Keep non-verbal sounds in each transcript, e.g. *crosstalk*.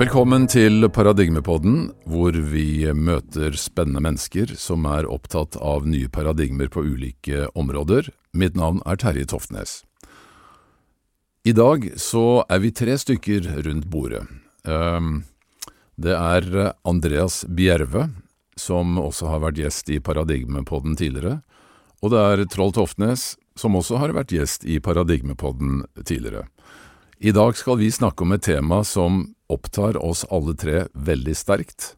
Velkommen til Paradigmepodden, hvor vi møter spennende mennesker som er opptatt av nye paradigmer på ulike områder. Mitt navn er Terje Toftnes. I dag så er vi tre stykker rundt bordet. Ehm, det er Andreas Bjerve, som også har vært gjest i Paradigmepodden tidligere. Og det er Troll Toftnes, som også har vært gjest i Paradigmepodden tidligere. I dag skal vi snakke om et tema som opptar oss alle tre veldig sterkt,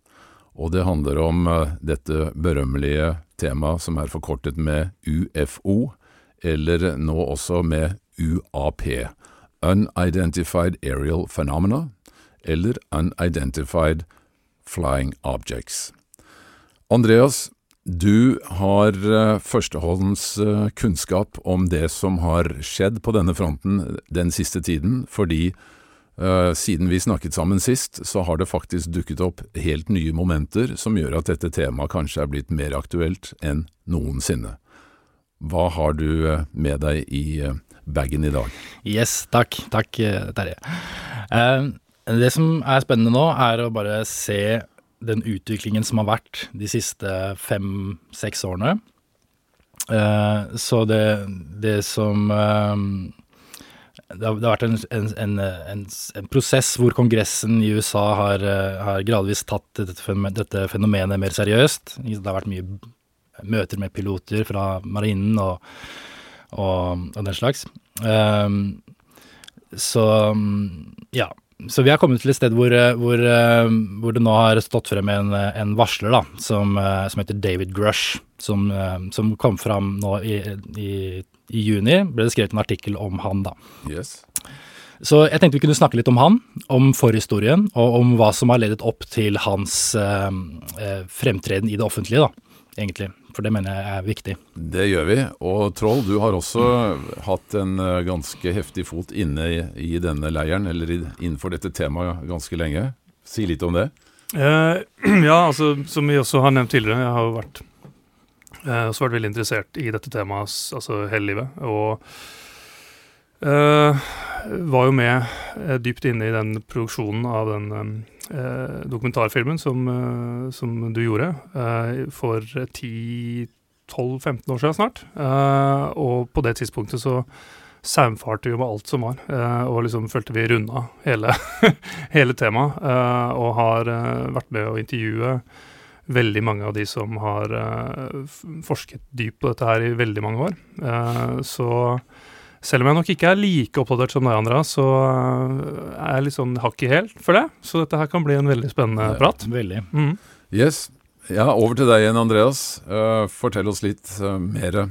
og det handler om eh, dette berømmelige temaet som er forkortet med UFO, eller nå også med UAP, Unidentified Aerial Phenomena, eller Unidentified Flying Objects. Andreas, du har uh, førstehåndens uh, kunnskap om det som har skjedd på denne fronten den siste tiden, fordi siden vi snakket sammen sist, så har det faktisk dukket opp helt nye momenter som gjør at dette temaet kanskje er blitt mer aktuelt enn noensinne. Hva har du med deg i bagen i dag? Yes, takk. Takk, Terje. det som er spennende nå, er å bare se den utviklingen som har vært de siste fem-seks årene. Uh, så det, det som uh, det, har, vært en, en, en, en, prosess hvor Kongressen i USA har, uh, har gradvis tatt dette, fenomenet mer seriøst. Det har vært mye møter med piloter fra marinen og, og, og den slags. så ja så vi har kommet til et sted hvor, eh, hvor, eh, hvor det nå har stått frem en, en varsler da, som, eh, som, heter David Grush, som, som kom fram nå i, i, i, juni. Ble det skrevet en artikkel om han, da. Yes. Så jeg tenkte vi kunne snakke litt om han, om forhistorien, og om hva som har ledet opp til hans eh, fremtreden i det offentlige, da, egentlig for det mener jeg er viktig. Det gjør vi. Og Troll, du har også hatt en eh, ganske heftig fot inne i, i denne leiren, eller i, innenfor dette temaet ganske lenge. Si litt om det. Eh, *clears throat* ja, altså som vi også har nevnt tidligere, jeg har jo vært, eh, også vært veldig interessert i dette temaet altså hele livet. Og var jo med uh, dypt inne i den produksjonen av den uh, dokumentarfilmen som, som, du gjorde for 10-12-15 år siden snart. og på det tidspunktet så saumfarte vi med alt som var, og liksom følte vi runda hele, *laughs* hele temaet. og har vært med å intervjue veldig mange av de som har forsket dypt på dette her i veldig mange år. så selv om jeg nok ikke er like oppdatert som deg, Andra, så eh, er jeg litt sånn hakk i hæl for det. Så dette her kan bli en veldig spennende ja, prat. Veldig. Mm. Yes. Ja, over til deg igjen, Andreas. Uh, fortell oss litt uh, mer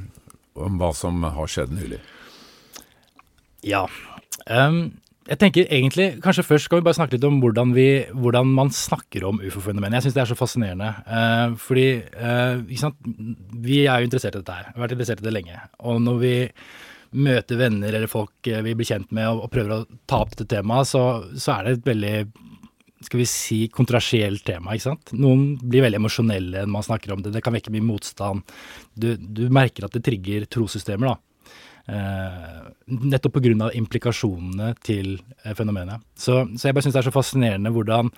om hva som har skjedd nylig. Ja. Um, jeg tenker egentlig, Kanskje først skal vi bare snakke litt om hvordan, vi, hvordan man snakker om ufo-fenomenet. Jeg syns det er så fascinerende. Uh, fordi uh, Vi er jo interessert i dette her. Vi har vært interessert i det lenge. Og når vi møter venner eller folk eh, vi blir kjent med og, og prøver å ta opp dette temaet, så, så, er det et veldig skal vi si kontrasielt tema. ikke sant? Noen blir veldig emosjonelle når man snakker om det. Det kan vekke mye motstand. Du, du merker at det trigger trossystemer. da. Eh, nettopp pga. implikasjonene til eh, fenomenet. Så, så jeg bare syns det er så fascinerende hvordan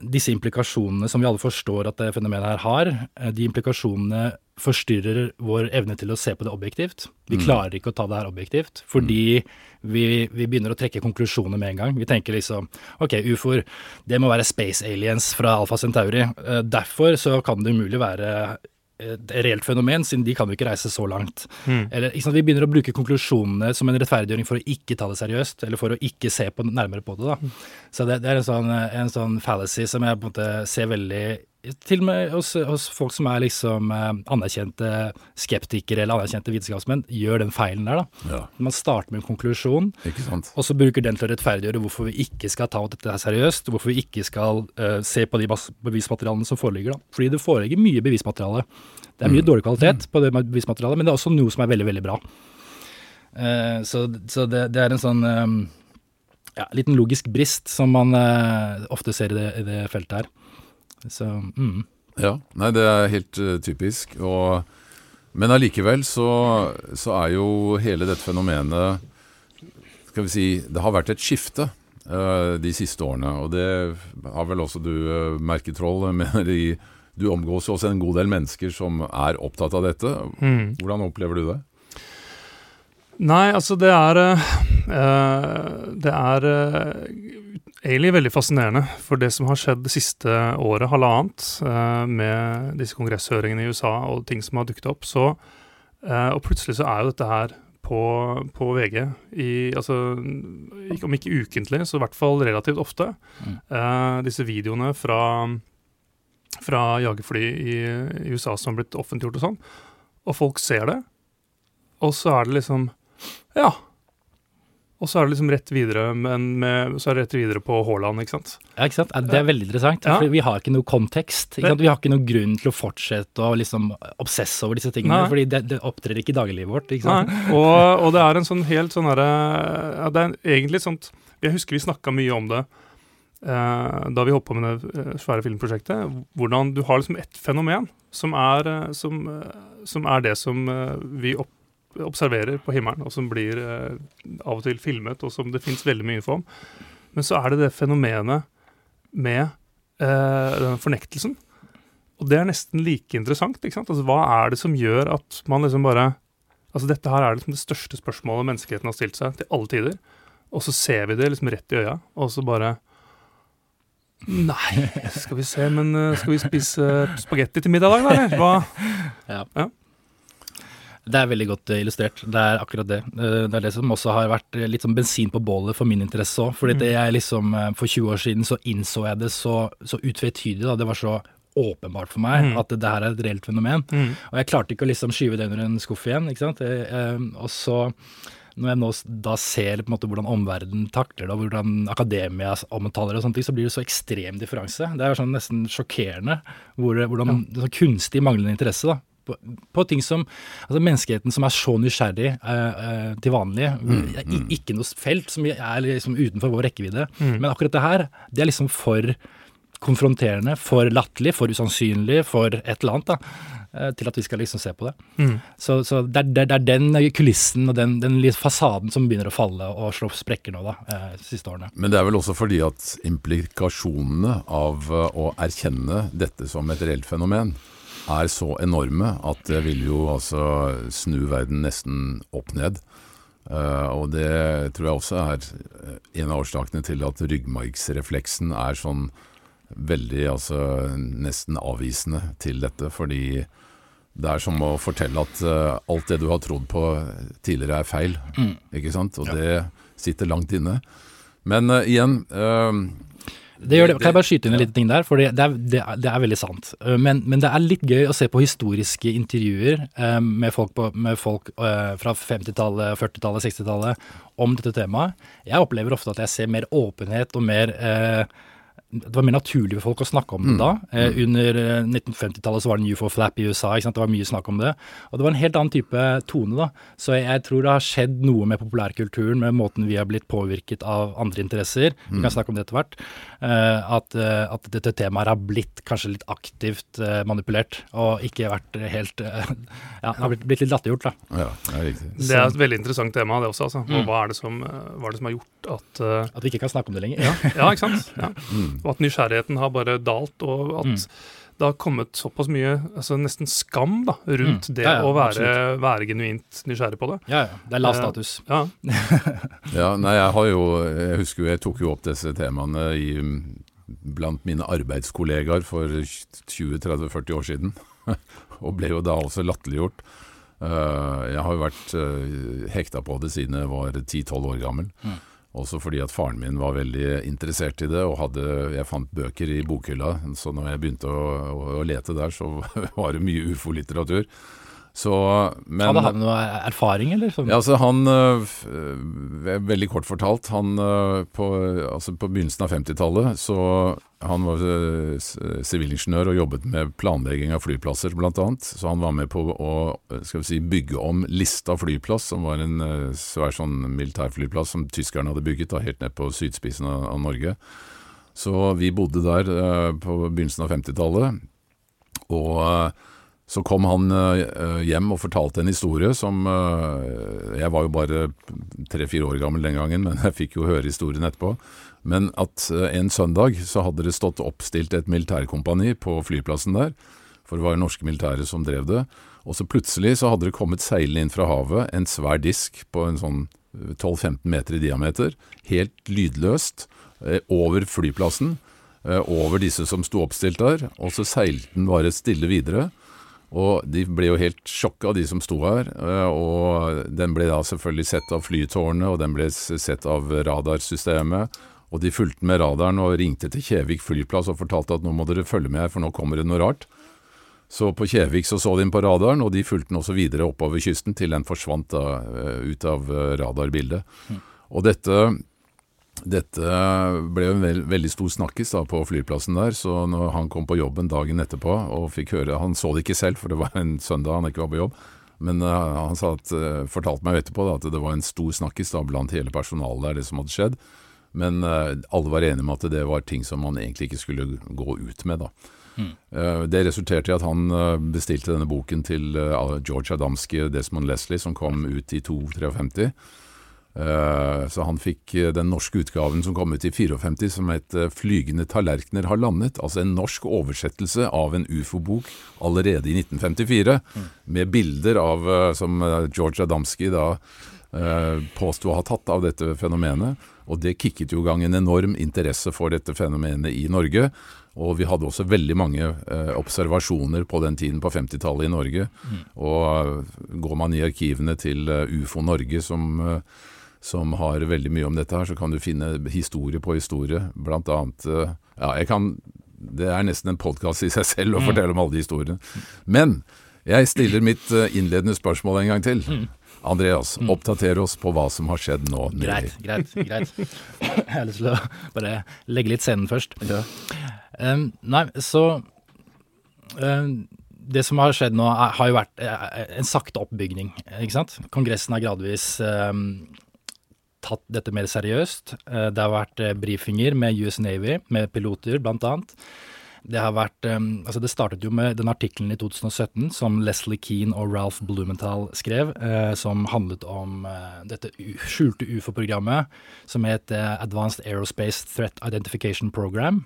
disse implikasjonene som vi alle forstår at det fenomenet her har, eh, de implikasjonene forstyrrer vår evne til å se på det objektivt. Vi mm. klarer ikke å ta det her objektivt, fordi mm. vi, vi, begynner å trekke konklusjoner med en gang. Vi tenker liksom ok, ufoer, det må være space aliens fra Alfa Centauri. Eh, derfor så kan det umulig være et reelt fenomen, siden de kan jo ikke reise så langt. Mm. Eller, Vi begynner å bruke konklusjonene som en rettferdiggjøring for å ikke ta det seriøst, eller for å ikke se på, nærmere på det. da. Mm. Så det, det er en sånn, en sånn, fallacy som jeg på en måte ser veldig til og med hos, hos, folk som er liksom eh, anerkjente skeptikere eller anerkjente vitenskapsmenn, gjør den feilen der. da. Ja. Man starter med en konklusjon, og så bruker den til å rettferdiggjøre hvorfor vi ikke skal ta dette her seriøst, hvorfor vi ikke skal uh, se på de bevismaterialene som foreligger. da. Fordi det foreligger mye bevismateriale. Det er mye mm. dårlig kvalitet på det bevismaterialet, men det er også noe som er veldig, veldig bra. Uh, så, så det, det, er en sånn um, ja, liten logisk brist som man uh, ofte ser i det, i det feltet her. Så, mm. Ja, nei, det er helt uh, typisk. Og, men allikevel så, så, er jo hele dette fenomenet Skal vi si Det har vært et skifte. uh, de siste årene. Og det har vel også du uh, merket, Troll. *laughs* Mener i, du omgås jo også en god del mennesker som er opptatt av dette. Mm. Hvordan opplever du det? Nei, altså det er uh, Det er uh, egentlig veldig fascinerende. For det som har skjedd det siste året, halvannet, uh, med disse kongresshøringene i USA og ting som har dukket opp, så Og plutselig så er jo dette her på, på VG i Altså om ikke ukentlig, så i hvert fall relativt ofte. Mm. disse videoene fra fra jagerfly i, i USA som har blitt offentliggjort og sånn. Og folk ser det, og så er det liksom ja. Og så er det liksom rett videre, men med, så er det rett videre på Haaland, ikke sant. Ja, ikke sant. Det er veldig interessant. Ja. For vi har ikke noe kontekst. Ikke sant? Vi har ikke noen grunn til å fortsette å liksom obsesse over disse tingene. Nei. fordi det, det opptrer ikke i dagliglivet vårt. ikke sant? Nei. Og, og det er en sånn helt sånn herre ja, Det er egentlig sånt Jeg husker vi snakka mye om det eh, da vi holdt på med det eh, svære filmprosjektet. Hvordan du har liksom ett fenomen som er, eh, som, eh, som er det som vi opp observerer på himmelen, og som blir eh, av og til filmet, og som det fins veldig mye info om. Men så er det det fenomenet med eh, den fornektelsen. Og det er nesten like interessant. ikke sant? Altså, Hva er det som gjør at man liksom bare Altså Dette her er liksom det største spørsmålet menneskeheten har stilt seg til alle tider. Og så ser vi det liksom rett i øya, og så bare Nei, skal vi se, men uh, skal vi spise spagetti til middag, da, eller? Hva? Ja. ja. Det er veldig godt eh, illustrert. Det er akkurat det. Eh, det er det som også har vært eh, litt sånn bensin på bålet for min interesse òg. Fordi det jeg liksom, for 20 år siden så innså jeg det så, så utvetydig. da, Det var så åpenbart for meg mm. at det her er et reelt fenomen. Mm. Og jeg klarte ikke å liksom skyve det under en skuff igjen. ikke sant? Og så når jeg nå da ser på en måte hvordan omverdenen takler det, og hvordan akademia omtaler det, og sånne ting, så blir det så ekstrem differanse. Det er sånn nesten sjokkerende hvor, hvordan ja. sånn kunstig manglende interesse da, på, på, ting som altså Menneskeheten som er så nysgjerrig uh, uh, til vanlig. Mm, mm. Ikke noe felt som er liksom utenfor vår rekkevidde. Mm. Men akkurat det her, det er liksom for konfronterende, for latterlig, for usannsynlig, for et eller annet. da eh, til at vi skal liksom se på det. Mm. Så, så det, er, det, er, den kulissen og den, den fasaden som begynner å falle og slå sprekker nå, da, de siste årene. Men det er vel også fordi at implikasjonene av å erkjenne dette som et reelt fenomen, er så enorme at det vil jo altså snu verden nesten opp ned. Uh, og det tror jeg også er eh, en av årsakene til at ryggmargsrefleksen er sånn veldig, altså nesten avvisende til dette. Fordi det er som å fortelle at uh, alt det du har trodd på tidligere er feil. Mm. Ikke sant? Og ja. det sitter langt inne. Men uh, igjen det gjør det. Kan jeg bare skyte inn en liten ting der? For det, er, det, det er, veldig sant. Eh, men, men, det er litt gøy å se på historiske intervjuer eh, med folk, på, med folk eh, fra 50-tallet, 40-tallet, 60-tallet om dette temaet. Jeg opplever ofte at jeg ser mer åpenhet og mer det var mer naturlig for folk å snakke om det mm. da. Eh, mm. under 1950-tallet eh, så var det en UFO-flap i USA. ikke sant? Det var mye snakk om det. Og det var en helt annen type tone. da. Så jeg, jeg tror det har skjedd noe med populærkulturen, med måten vi har blitt påvirket av andre interesser. Vi kan mm. snakke om det etter hvert. Eh, at, eh, at, dette temaet har blitt kanskje litt aktivt eh, manipulert, og ikke vært helt *laughs* Ja, har blitt, blitt litt latterliggjort, da. Ja, det, er riktig. det er et veldig interessant tema, det også. altså. Og hva er det som, hva er det som har gjort at At vi ikke kan snakke om det lenger? ja, ja ikke sant. Ja. Mm. Og at nysgjerrigheten har bare dalt, og at mm. Det har kommet såpass mye altså nesten skam da, rundt mm. det ja, ja, å være, være, genuint nysgjerrig på det. Ja, ja. Det er lav eh, status. ja. *laughs* ja, nei, jeg har jo Jeg husker jo jeg tok jo opp disse temaene i, blant mine arbeidskollegaer for 20-30-40 år siden. *laughs* og ble jo da også latterliggjort. Uh, jeg har jo vært uh, hekta på det siden jeg var 10-12 år gammel. Mm. Også fordi at faren min var veldig interessert i det, og hadde, jeg fant bøker i bokhylla. Så når jeg begynte å, å, å lete der, så *laughs* var det mye ufo-litteratur. Hadde han noe erfaring, eller? Sånn? Ja, altså han øh, Veldig kort fortalt, han øh, på, altså på begynnelsen av 50-tallet så Han var øh, sivilingeniør og jobbet med planlegging av flyplasser, blant annet. Så han var med på å vi si, bygge om Lista flyplass, som var en svær sånn militærflyplass som tyskerne hadde bygget da, helt ned på sydspissen av, Norge. Så vi bodde der på begynnelsen av 50-tallet. Og Så kom han hjem og fortalte en historie som Jeg var jo bare tre-fire år gammel den gangen, men *laughs* jeg fikk jo høre historien etterpå. Men at uh, en søndag så hadde det stått oppstilt et militærkompani på flyplassen der. For det var jo norske militære som drev det. Og så plutselig så hadde det kommet seilende inn fra havet en svær disk på en sånn 12-15 meter i diameter. Helt lydløst. over flyplassen. over disse som sto oppstilt der. Og så seilte den bare stille videre. Og de ble jo helt sjokka, de som sto her. Eh, og den ble da selvfølgelig sett av flytårnet, og den ble sett av radarsystemet. Og de fulgte med radaren og ringte til Kjevik flyplass og fortalte at nå må dere følge med her, for nå kommer det noe rart. Så på Kjevik så, så de den på radaren, og de fulgte den også videre oppover kysten til den forsvant da, eh, ut av eh, radarbildet. Mm. Og dette dette ble en veld, veldig stor snakkis da på flyplassen der, så når han kom på jobben dagen etterpå og fikk høre Han så det ikke selv, for det var en søndag han ikke var på jobb. Men uh, han at, uh, fortalte meg etterpå da, at det var en stor snakkis da blant hele personalet der, det som hadde skjedd. Men uh, alle var enige med at det var ting som man egentlig ikke skulle gå ut med. da. Mm. Det resulterte i at han bestilte denne boken til George Adamski, Desmond Leslie, som kom ut i 253. Eh, så han fikk eh, den norske utgaven som kom ut i 54, som het eh, 'Flygende tallerkener har landet'. Altså en norsk oversettelse av en ufo-bok allerede i 1954, mm. med bilder av, som George Adamski da påsto å ha tatt av dette fenomenet. Og det kicket jo i gang en enorm interesse for dette fenomenet i Norge. Og vi hadde også veldig mange eh, observasjoner på den tiden på 50-tallet i Norge. Mm. Og går man i arkivene til UFO Norge, som som har veldig mye om dette her, så kan du finne historie på historie. Blant annet eh, Ja, jeg kan Det er nesten en podkast i seg selv å mm. fortelle om alle de historiene. Men jeg stiller mitt eh, innledende spørsmål en gang til. Mm. Andreas, mm. oppdater oss på hva som har skjedd nå. Greit, greit. greit. Jeg har lyst til å bare legge litt scenen først. Ja. Um, nei, så um, det som har skjedd nå, er, har jo vært en sakte oppbygning. ikke sant? Kongressen har gradvis um, tatt dette mer seriøst. Eh, det har vært eh, brifinger med US Navy, med piloter bl.a. Det har vært um, Altså, det startet jo med den artikkelen i 2017 som Leslie Keane og Ralph Blumenthal skrev, som handlet om dette skjulte ufo-programmet som het Advanced Aerospace Threat Identification Program,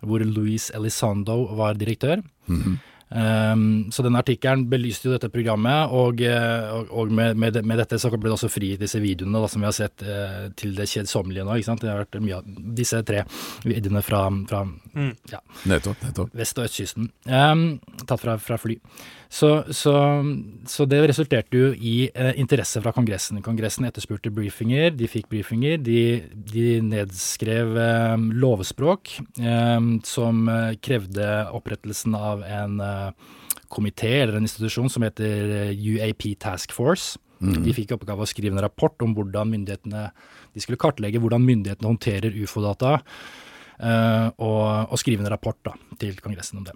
hvor Louise Elizondo var direktør. Mm -hmm. Um, så den artikkelen belyste jo dette programmet, og, eh, og, og med, med, med, dette så ble det også fri disse videoene da, som vi har sett uh, til det kjedsommelige nå. ikke sant? Det har vært mye av disse tre videoene fra, fra mm. ja, nettopp, nettopp. vest- og østkysten. Um, tatt fra, fra fly. Så, så, så, det resulterte jo i uh, interesse fra Kongressen. Kongressen etterspurte briefinger, de fikk briefinger. De, de nedskrev uh, lovspråk som krevde opprettelsen av en komité eller en institusjon som heter UAP Task Force. Mm. De fikk oppgave å skrive en rapport om hvordan myndighetene De skulle kartlegge hvordan myndighetene håndterer ufo-data, uh, og, og, skrive en rapport da, til Kongressen om det.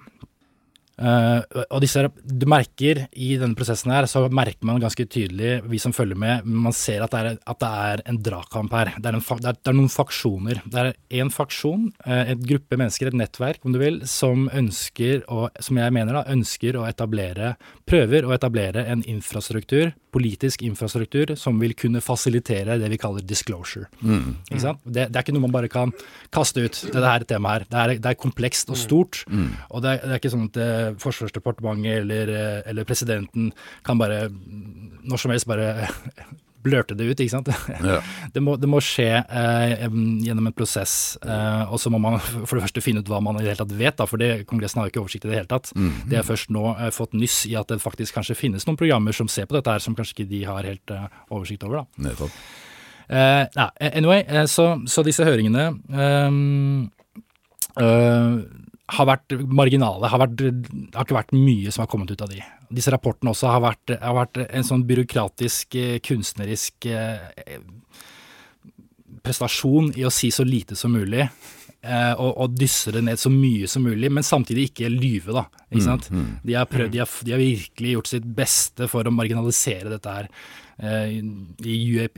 Uh, og disse, du merker I denne prosessen her, så merker man ganske tydelig, vi som følger med, man ser at det er, at det er en dragkamp her. Det er, en, det, er, det er, noen faksjoner. Det er en faksjon, uh, et gruppe mennesker, et nettverk om du vil, som ønsker, å, som jeg mener da, ønsker å etablere, prøver å etablere en infrastruktur, politisk infrastruktur, som vil kunne fasilitere det vi kaller disclosure. Mm. Ikke sant? Det, det, er ikke noe man bare kan kaste ut, det her temaet her. Det er, det er komplekst og stort. Mm. og det er, det er ikke sånn at Forsvarsdepartementet eller, eh, eller, presidenten kan bare når som helst bare *laughs* blørte det ut, ikke sant. Ja. *laughs* Det, må, det, må, skje eh, gjennom en prosess. Eh, og så må man *laughs* for det første finne ut hva man i det hele tatt vet, da, for det, Kongressen har jo ikke oversikt i det hele tatt. Mm. De har først nå eh, fått nyss i at det faktisk kanskje finnes noen programmer som ser på dette her, som kanskje ikke de har helt eh, oversikt over. da. Nettopp. Uh, anyway, så, så, disse høringene um, uh, har vært marginale. Har, vært, har, ikke vært mye som har kommet ut av de. Disse rapportene også har vært, har vært en sånn byråkratisk, eh, kunstnerisk eh, prestasjon i å si så lite som mulig. Eh, og, og, dysse det ned så mye som mulig, men samtidig ikke lyve, da. Ikke mm, sant? Mm, mm. De, har prøvd, de, har, de, har virkelig gjort sitt beste for å marginalisere dette her. I, i,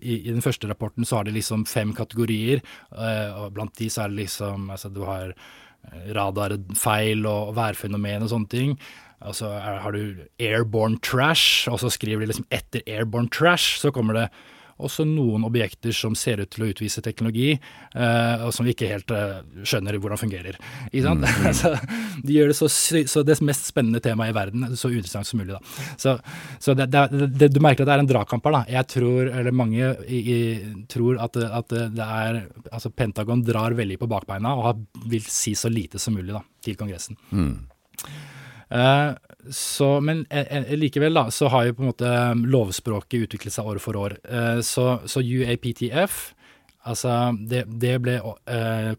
I, den første rapporten så har de liksom fem kategorier, og blant de så er det liksom altså du har radarfeil og værfenomen og sånne ting. Og så har du airborne trash, og så skriver de liksom etter airborne trash, så kommer det også noen objekter som ser ut til å utvise teknologi, eh, og som vi ikke helt eh, skjønner hvordan fungerer. *laughs* Mm. så de gjør det så, så, det mest spennende temaet i verden så uinteressant som mulig. Da. Så, så det, det, det, du merker at det er en dragkamp her. Jeg tror, eller mange i, i, tror at, at, det er altså Pentagon drar veldig på bakbeina og vil si så lite som mulig da, til Kongressen. Mm. Uh, så, men eh, eh, likevel da, så har jo på en måte um, lovspråket utviklet seg år for år. Eh, så, så UAPTF altså det, det ble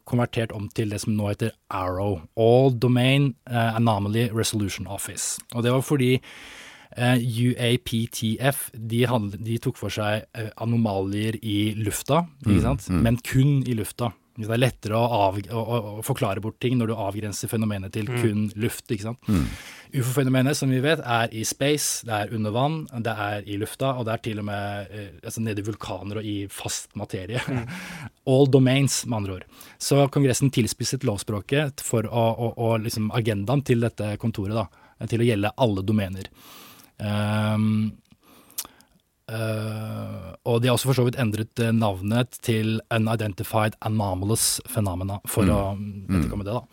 konvertert om til det som nå heter ARROW. All Domain Anomaly Resolution Office. Og det var fordi UAPTF de, handlet, de, tok for seg anomalier i lufta? Mm, mm. men kun i lufta. Det er lettere å, av, å, å, forklare bort ting når du avgrenser fenomenet til mm. kun luft. ikke sant? Mm. UFO-fenomenet, som vi vet, er i space, det er under vann, det er i lufta, og det er til og med eh, altså nede i vulkaner og i fast materie. Mm. *laughs* All domains, med andre ord. Så Kongressen tilspisset lovspråket for å, å, å liksom agendaen til dette kontoret da, til å gjelde alle domener. Um, Uh, og de har også for så vidt endret uh, navnet til Unidentified Anomalous Phenomena for mm. å etterkomme mm. det. da.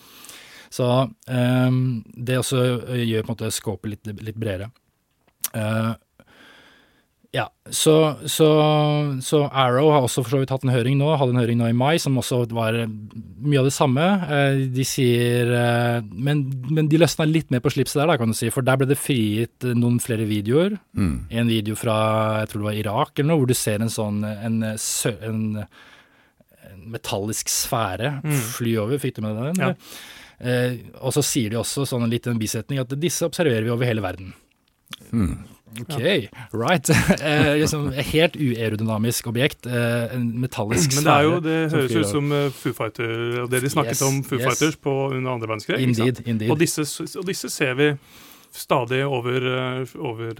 Så um, det også gjør på en måte skåpet litt, litt bredere. Uh, ja, så, så, så, Arrow har også for så vidt hatt en høring nå, hadde en høring nå i mai, som også var mye av det samme. Eh, de sier eh, Men, men de løsna litt mer på slipset der, da, kan du si. For der ble det frigitt noen flere videoer. Mm. En video fra jeg tror det var Irak eller noe, hvor du ser en sånn en, en, en metallisk sfære mm. fly over. Fikk du med deg den? Ja. Eh, og så sier de også sånn en liten bisetning at disse observerer vi over hele verden. Mm. Ok, right. *laughs* eh, liksom, helt uaerodynamisk objekt. Eh, en metallisk sfære. Men det er jo, det høres ut som uh, Foo Fighter, og det de snakket yes, om Foo yes. Fighters på under andre verdenskrig. Indeed, indeed. Og disse, og disse ser vi stadig over, eh, over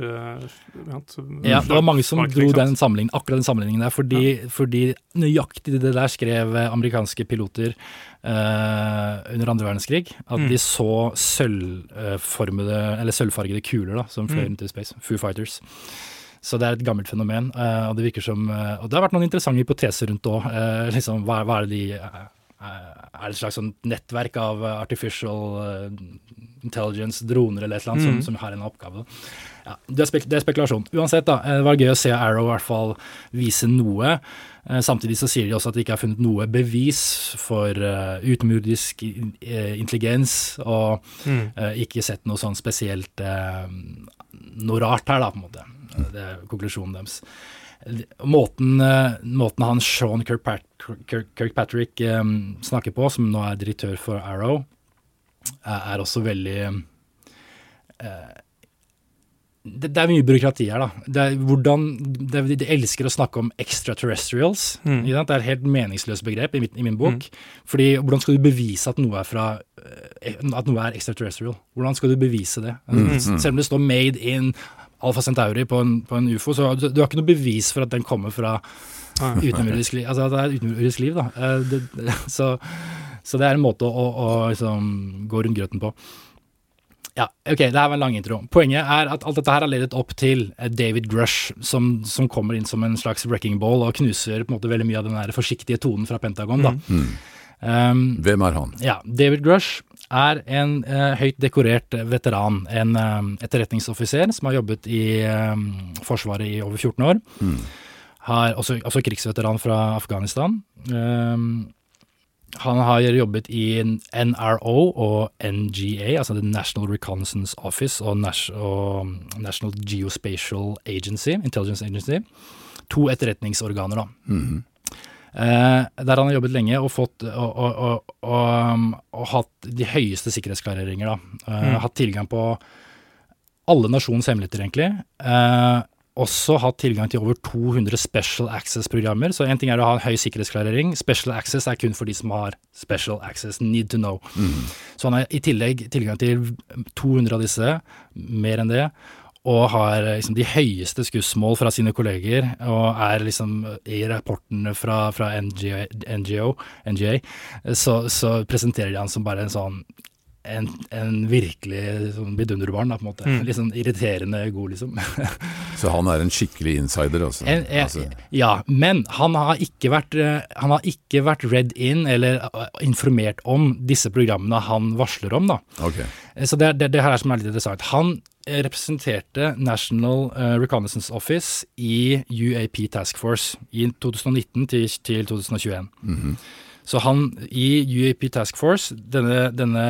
Ja, det var mange som dro den akkurat den sammenligningen der, fordi, ja. fordi nøyaktig det der skrev amerikanske piloter Uh, under andre verdenskrig. At mm. de så sølvformede, eller sølvfargede kuler da, som fløy mm. rundt i space. Foo Fighters. Så det er et gammelt fenomen. Uh, og det virker som uh, Og det har vært noen interessante hypoteser rundt òg. liksom, hva, hva, er det de Er det et slags sånn nettverk av artificial intelligence, droner eller et eller annet, mm. som, som, har en oppgave? Ja, det, er det er spekulasjon. Uansett, da. Det var gøy å se Arrow i hvert fall vise noe. Eh, samtidig så sier de også at de ikke har funnet noe bevis for uh, utenomjordisk uh, intelligens, og mm. uh, ikke sett noe sånn spesielt noe rart her, da, på en måte. Det er konklusjonen deres. Måten, måten han Sean Kirkpatrick, Kirkpatrick um, snakker på, som nå er direktør for Arrow, er, er også veldig det, det, er mye byråkrati her, da. Det er hvordan, det, de elsker å snakke om extraterrestrials. Mm. Det er et helt meningsløst begrep i, mitt, i min bok. Mm. Fordi hvordan skal du bevise at noe er fra eh, at noe er extraterrestrial? Hvordan skal du bevise det? Mm. mm. Selv om det står 'made in Alfa Centauri' på en, på en ufo, så du, du, har ikke noe bevis for at den kommer fra utenomjordisk liv. Altså det er utenomjordisk liv, da. Eh, det, *laughs* så, så, det er en måte å, å, å liksom, gå rundt grøten på. Ja, ok, det her var en lang intro. Poenget er at alt dette her har ledet opp til eh, David Grush, som, som kommer inn som en slags wrecking ball og knuser på en måte veldig mye av den der forsiktige tonen fra Pentagon. da. Mm. Um, Hvem er han? Ja, David Grush er en uh, høyt dekorert veteran. En uh, etterretningsoffiser som har jobbet i uh, Forsvaret i over 14 år. Mm. Har også, også, krigsveteran fra Afghanistan. Um, han har jobbet i NRO og NGA, altså The National Reconnaissance Office og, National Geospatial Agency, Intelligence Agency. To etterretningsorganer, da. Mm -hmm. eh, der han har jobbet lenge og fått og, og, um, og hatt de høyeste sikkerhetsklareringer. da. Eh, mm. Hatt tilgang på alle nasjonens hemmeligheter, egentlig. Eh, også hatt tilgang til over 200 special access-programmer. Så én ting er å ha en høy sikkerhetsklarering. Special access er kun for de som har special access, need to know. Mm. Så han har i tillegg tilgang til 200 av disse, mer enn det. Og har liksom de høyeste skussmål fra sine kolleger, og er liksom i rapportene fra, fra NGO, NGA, så, så presenterer de han som bare en sånn en, en virkelig sånn vidunderbarn, da, på en måte. Mm. Litt sånn irriterende god, liksom. *laughs* Så han er en skikkelig insider, altså. En, en, altså ja, men han har ikke vært, eh, han har ikke vært read in eller eh, informert om disse programmene han varsler om, da. ok. Eh, Så det, det, det her er som er litt interessant. Han eh, representerte National eh, Reconnaissance Office i UAP Task Force i 2019 til, til 2021. Mhm. Så han i UAP Task Force, denne, denne,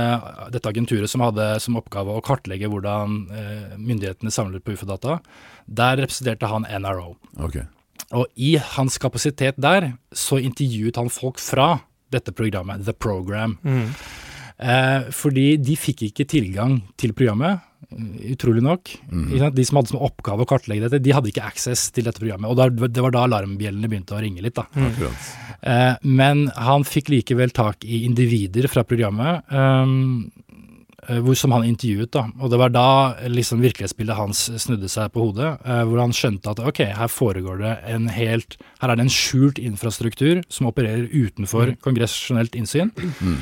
dette agenturet som hadde som oppgave å kartlegge hvordan eh, myndighetene samler på ufo-data, der representerte han NRO. Okay. Og i hans kapasitet der så intervjuet han folk fra dette programmet, The Program. Mm. Eh, fordi de fikk ikke tilgang til programmet, utrolig nok. Mm. De som hadde som oppgave å kartlegge dette, de hadde ikke access til dette programmet. Og det var da alarmbjellene begynte å ringe litt. da. Eh, men han fikk likevel tak i individer fra programmet ehm, eh, som han intervjuet. da. Og det var da liksom virkelighetsbildet hans snudde seg på hodet, eh, hvor han skjønte at ok, her foregår det en helt Her er det en skjult infrastruktur som opererer utenfor kongressjonelt innsyn, Mm.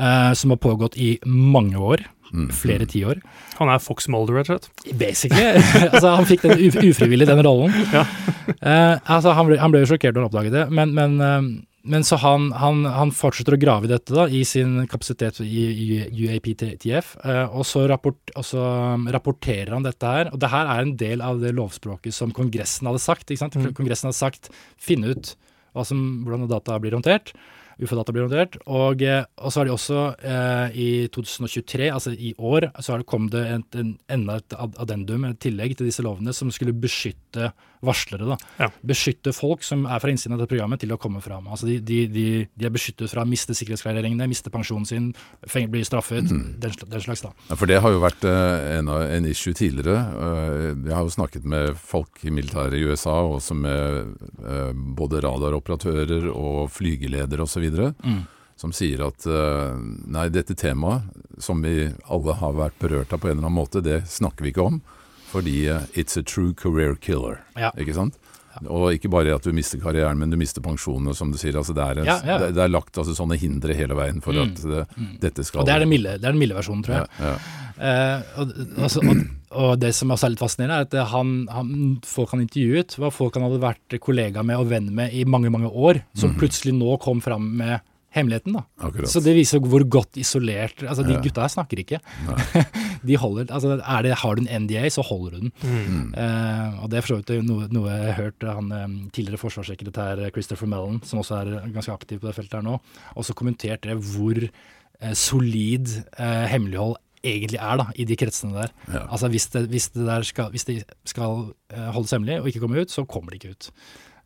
Eh, som har pågått i mange år. Mm. Flere tiår. Han er Fox Mulder, rett og slett. Basically. *laughs* altså, han fikk den uf ufrivillig, den rollen. *laughs* Ja. Eh, altså, han, ble, han ble jo sjokkert da han oppdaget det, men, men, eh, men så han, han, han fortsetter å grave i dette da, i sin kapasitet i, i UAPTF, eh, og, så rapport, og så um, rapporterer han dette her. Og det her er en del av det lovspråket som Kongressen hadde sagt. ikke sant? Mm. Kongressen hadde sagt finne ut hva som, hvordan data blir håndtert. UFO-data blir håndtert. Og, eh, og så har de også eh, i 2023, altså i år, så det kommet det en, en, enda et addendum, et tillegg til disse lovene, som skulle beskytte varslere. da. Ja. Beskytte folk som er fra innsiden av dette programmet, til å komme fram. Altså de, de, de, de er beskyttet fra å miste sikkerhetsklareringene, miste pensjonen sin, bli straffet, den, den slags. da. Ja, for det har jo vært eh, en, en issue tidligere. Eh, Jeg har jo snakket med folk i militæret i USA, også med eh, både radaroperatører og flygeledere osv., Mm. som sier at nei, dette temaet, som vi alle har vært berørt av på en eller annen måte, det snakker vi ikke om. Fordi eh, it's a true career killer. Ja. Ikke sant? Og ikke bare at du mister karrieren, men du mister pensjonen, som du sier. Altså det, er Ja, ja. Det, det er lagt altså, sånne hindre hele veien for Mm. at mm. dette skal Og det er den milde, det er den milde versjonen, tror jeg. Ja, ja. Eh, og, altså, og, og det som også er litt fascinerende, er at han, han, folk han intervjuet, var folk han hadde vært kollega med og venn med i mange, mange år, som plutselig nå kom fram med hemmeligheten. da. Akkurat. Så det viser hvor godt isolert altså De Ja. gutta her snakker ikke. *laughs* de holder, altså det, Har du en NDA, så holder du den. Mm. Uh, og Det er for så vidt noe, noe jeg har hørt han eh, tidligere forsvarssekretær Christopher Mellon, som også er ganske aktiv på det feltet her nå, også kommentert det hvor uh, solid uh, hemmelighold egentlig er da, i de kretsene der. Ja. Altså Hvis det, hvis det, der skal, hvis det skal eh, holdes hemmelig og ikke komme ut, så kommer det ikke ut.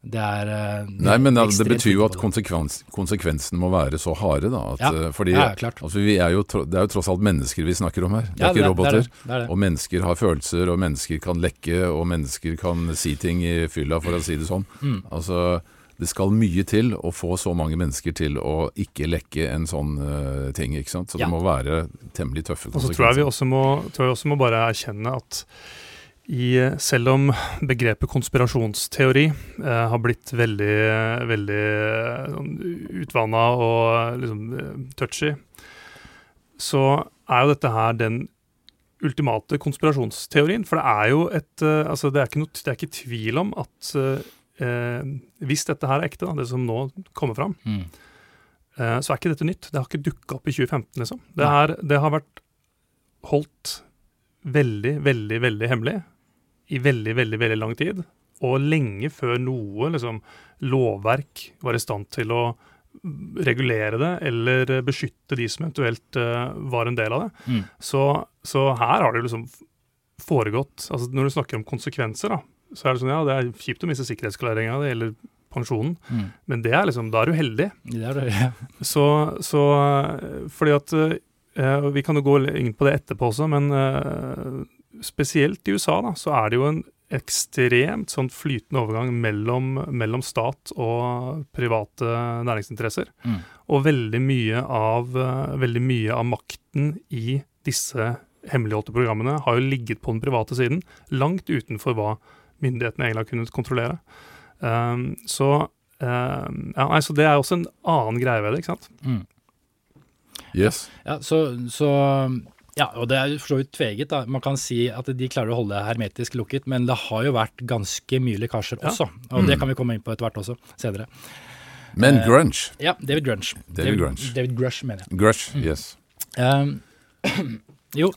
Det er eh, Nei, men da, det betyr jo at konsekvens, konsekvensen må være så harde, da. At, Ja. eh, fordi Ja, ja, klart. altså, vi er jo, det er jo tross alt mennesker vi snakker om her. Det Ja, er ikke roboter. Det er det, det er det. Og mennesker har følelser, og mennesker kan lekke, og mennesker kan si ting i fylla, for å si det sånn. Mm. Altså, det skal mye til å få så mange mennesker til å ikke lekke en sånn uh, ting, ikke sant. Så Ja. det må være temmelig tøffe konsekvenser. Og så tror jeg vi også må, tror jeg også må bare erkjenne at i, selv om begrepet konspirasjonsteori eh, har blitt veldig, veldig eh, sånn utvanna og liksom eh, touchy, så er jo dette her den ultimate konspirasjonsteorien. For det er jo et eh, Altså, det er ikke, noe, det er ikke tvil om at eh, eh, hvis dette her er ekte, da, det som nå kommer fram, Mm. Eh, så er ikke dette nytt. Det har ikke dukka opp i 2015, liksom. Det, Nei. er, det har vært holdt veldig, veldig, veldig hemmelig i veldig, veldig, veldig lang tid. Og lenge før noe liksom, lovverk var i stand til å regulere det eller beskytte de som eventuelt uh, var en del av det. Mm. Så, så her har det liksom foregått altså Når du snakker om konsekvenser, da, så er det sånn ja, det er kjipt å miste sikkerhetsklareringa, det gjelder pensjonen, Mm. men det er liksom, da er du heldig. Det er det, ja. Så, så eh, fordi at uh, Vi kan jo gå inn på det etterpå også, men eh, spesielt i USA da, så er det jo en ekstremt sånn flytende overgang mellom, mellom stat og private næringsinteresser. Mm. Og veldig mye, av, eh, veldig mye av makten i disse hemmeligholdte programmene har jo ligget på den private siden, langt utenfor hva myndighetene egentlig har kunnet kontrollere. Um, så, um, ja, nei, så det er også en annen greie ved det, ikke sant? Mm. Yes. Ja, så, så ja, og det er for så vidt tveget. da. Man kan si at de klarer å holde det hermetisk lukket, men det har jo vært ganske mye lekkasjer Ja. også. Og det kan vi komme inn på etter hvert også, senere. Men Eh, grunge. Ja, David Grunge. David Grunge. David Grush, mener jeg. Grush, yes. Um, *clears throat* jo,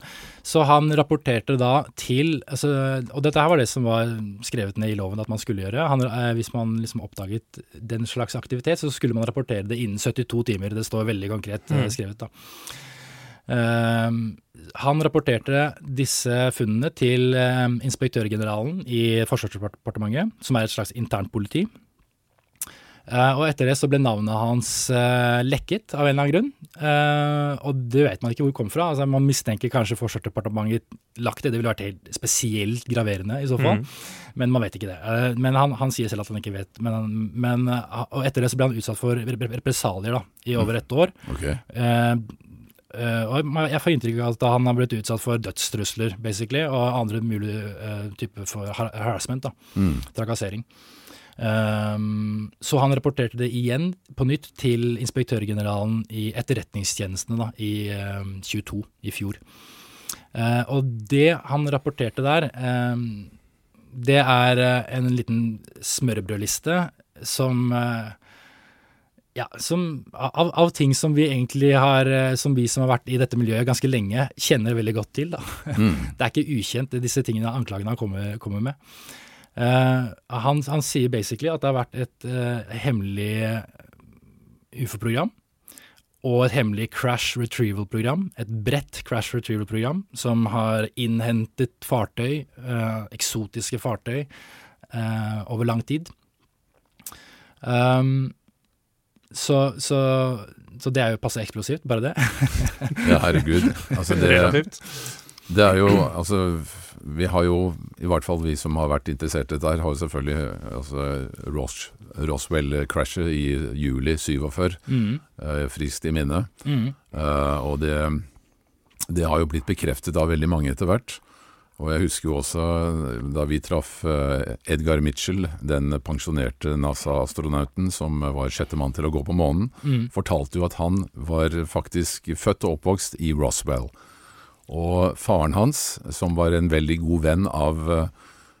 så han rapporterte da til altså, Og dette her var det som var skrevet ned i loven at man skulle gjøre. Han, eh, hvis man liksom oppdaget den slags aktivitet, så skulle man rapportere det innen 72 timer. Det står veldig konkret eh, Mm. skrevet, da. Um, han rapporterte disse funnene til um, inspektørgeneralen i Forsvarsdepartementet, som er et slags internt politi. Eh, og etter det så ble navnet hans eh, lekket av en eller annen grunn. Eh, og det vet man ikke hvor det kom fra. Altså, man mistenker kanskje Forsvarsdepartementet lagt det. Det ville vært helt spesielt graverende i så fall. Mm. Men man vet ikke det. Eh, men han, han sier selv at han ikke vet. Men, han- men, eh, og etter det så ble han utsatt for rep- rep- represalier da, i over ett år. Ok. Eh, eh, og jeg får inntrykk av at han har blitt utsatt for dødstrusler, basically, og andre mulige uh, typer for harassment, da, Mm. trakassering. Um, så han rapporterte det igjen på nytt til inspektørgeneralen i etterretningstjenestene da, i um, 22 i fjor. Uh, og det han rapporterte der, um, det er uh, en liten smørbrødliste som eh, ja, som, av, av ting som vi egentlig har, eh, som vi som har vært i dette miljøet ganske lenge, kjenner veldig godt til. Da. Mm. *laughs* Det er ikke ukjent, disse tingene, anklagene han kommer, kommer med. Uh, han, han sier basically at det har vært et uh, hemmelig ufo-program og et hemmelig crash retrieval-program, et bredt crash retrieval-program, som har innhentet fartøy, uh, eksotiske fartøy, over lang tid. Um, så, så, så det er jo passe eksplosivt, bare det. Ja, herregud. Altså, det, det er jo Altså, vi har jo, i hvert fall vi som har vært interessert i dette her, har jo selvfølgelig altså, Ros Roswell-crashet i juli 47 Mm, eh, friskt i minne. mm, Eh, og det, det har jo blitt bekreftet av veldig mange etter hvert. Og jeg husker jo også da vi traff eh, Edgar Mitchell, den pensjonerte NASA-astronauten som var sjette mann til å gå på månen, mm, fortalte jo at han var faktisk født og oppvokst i Roswell. Og faren hans, som var en veldig god venn av eh,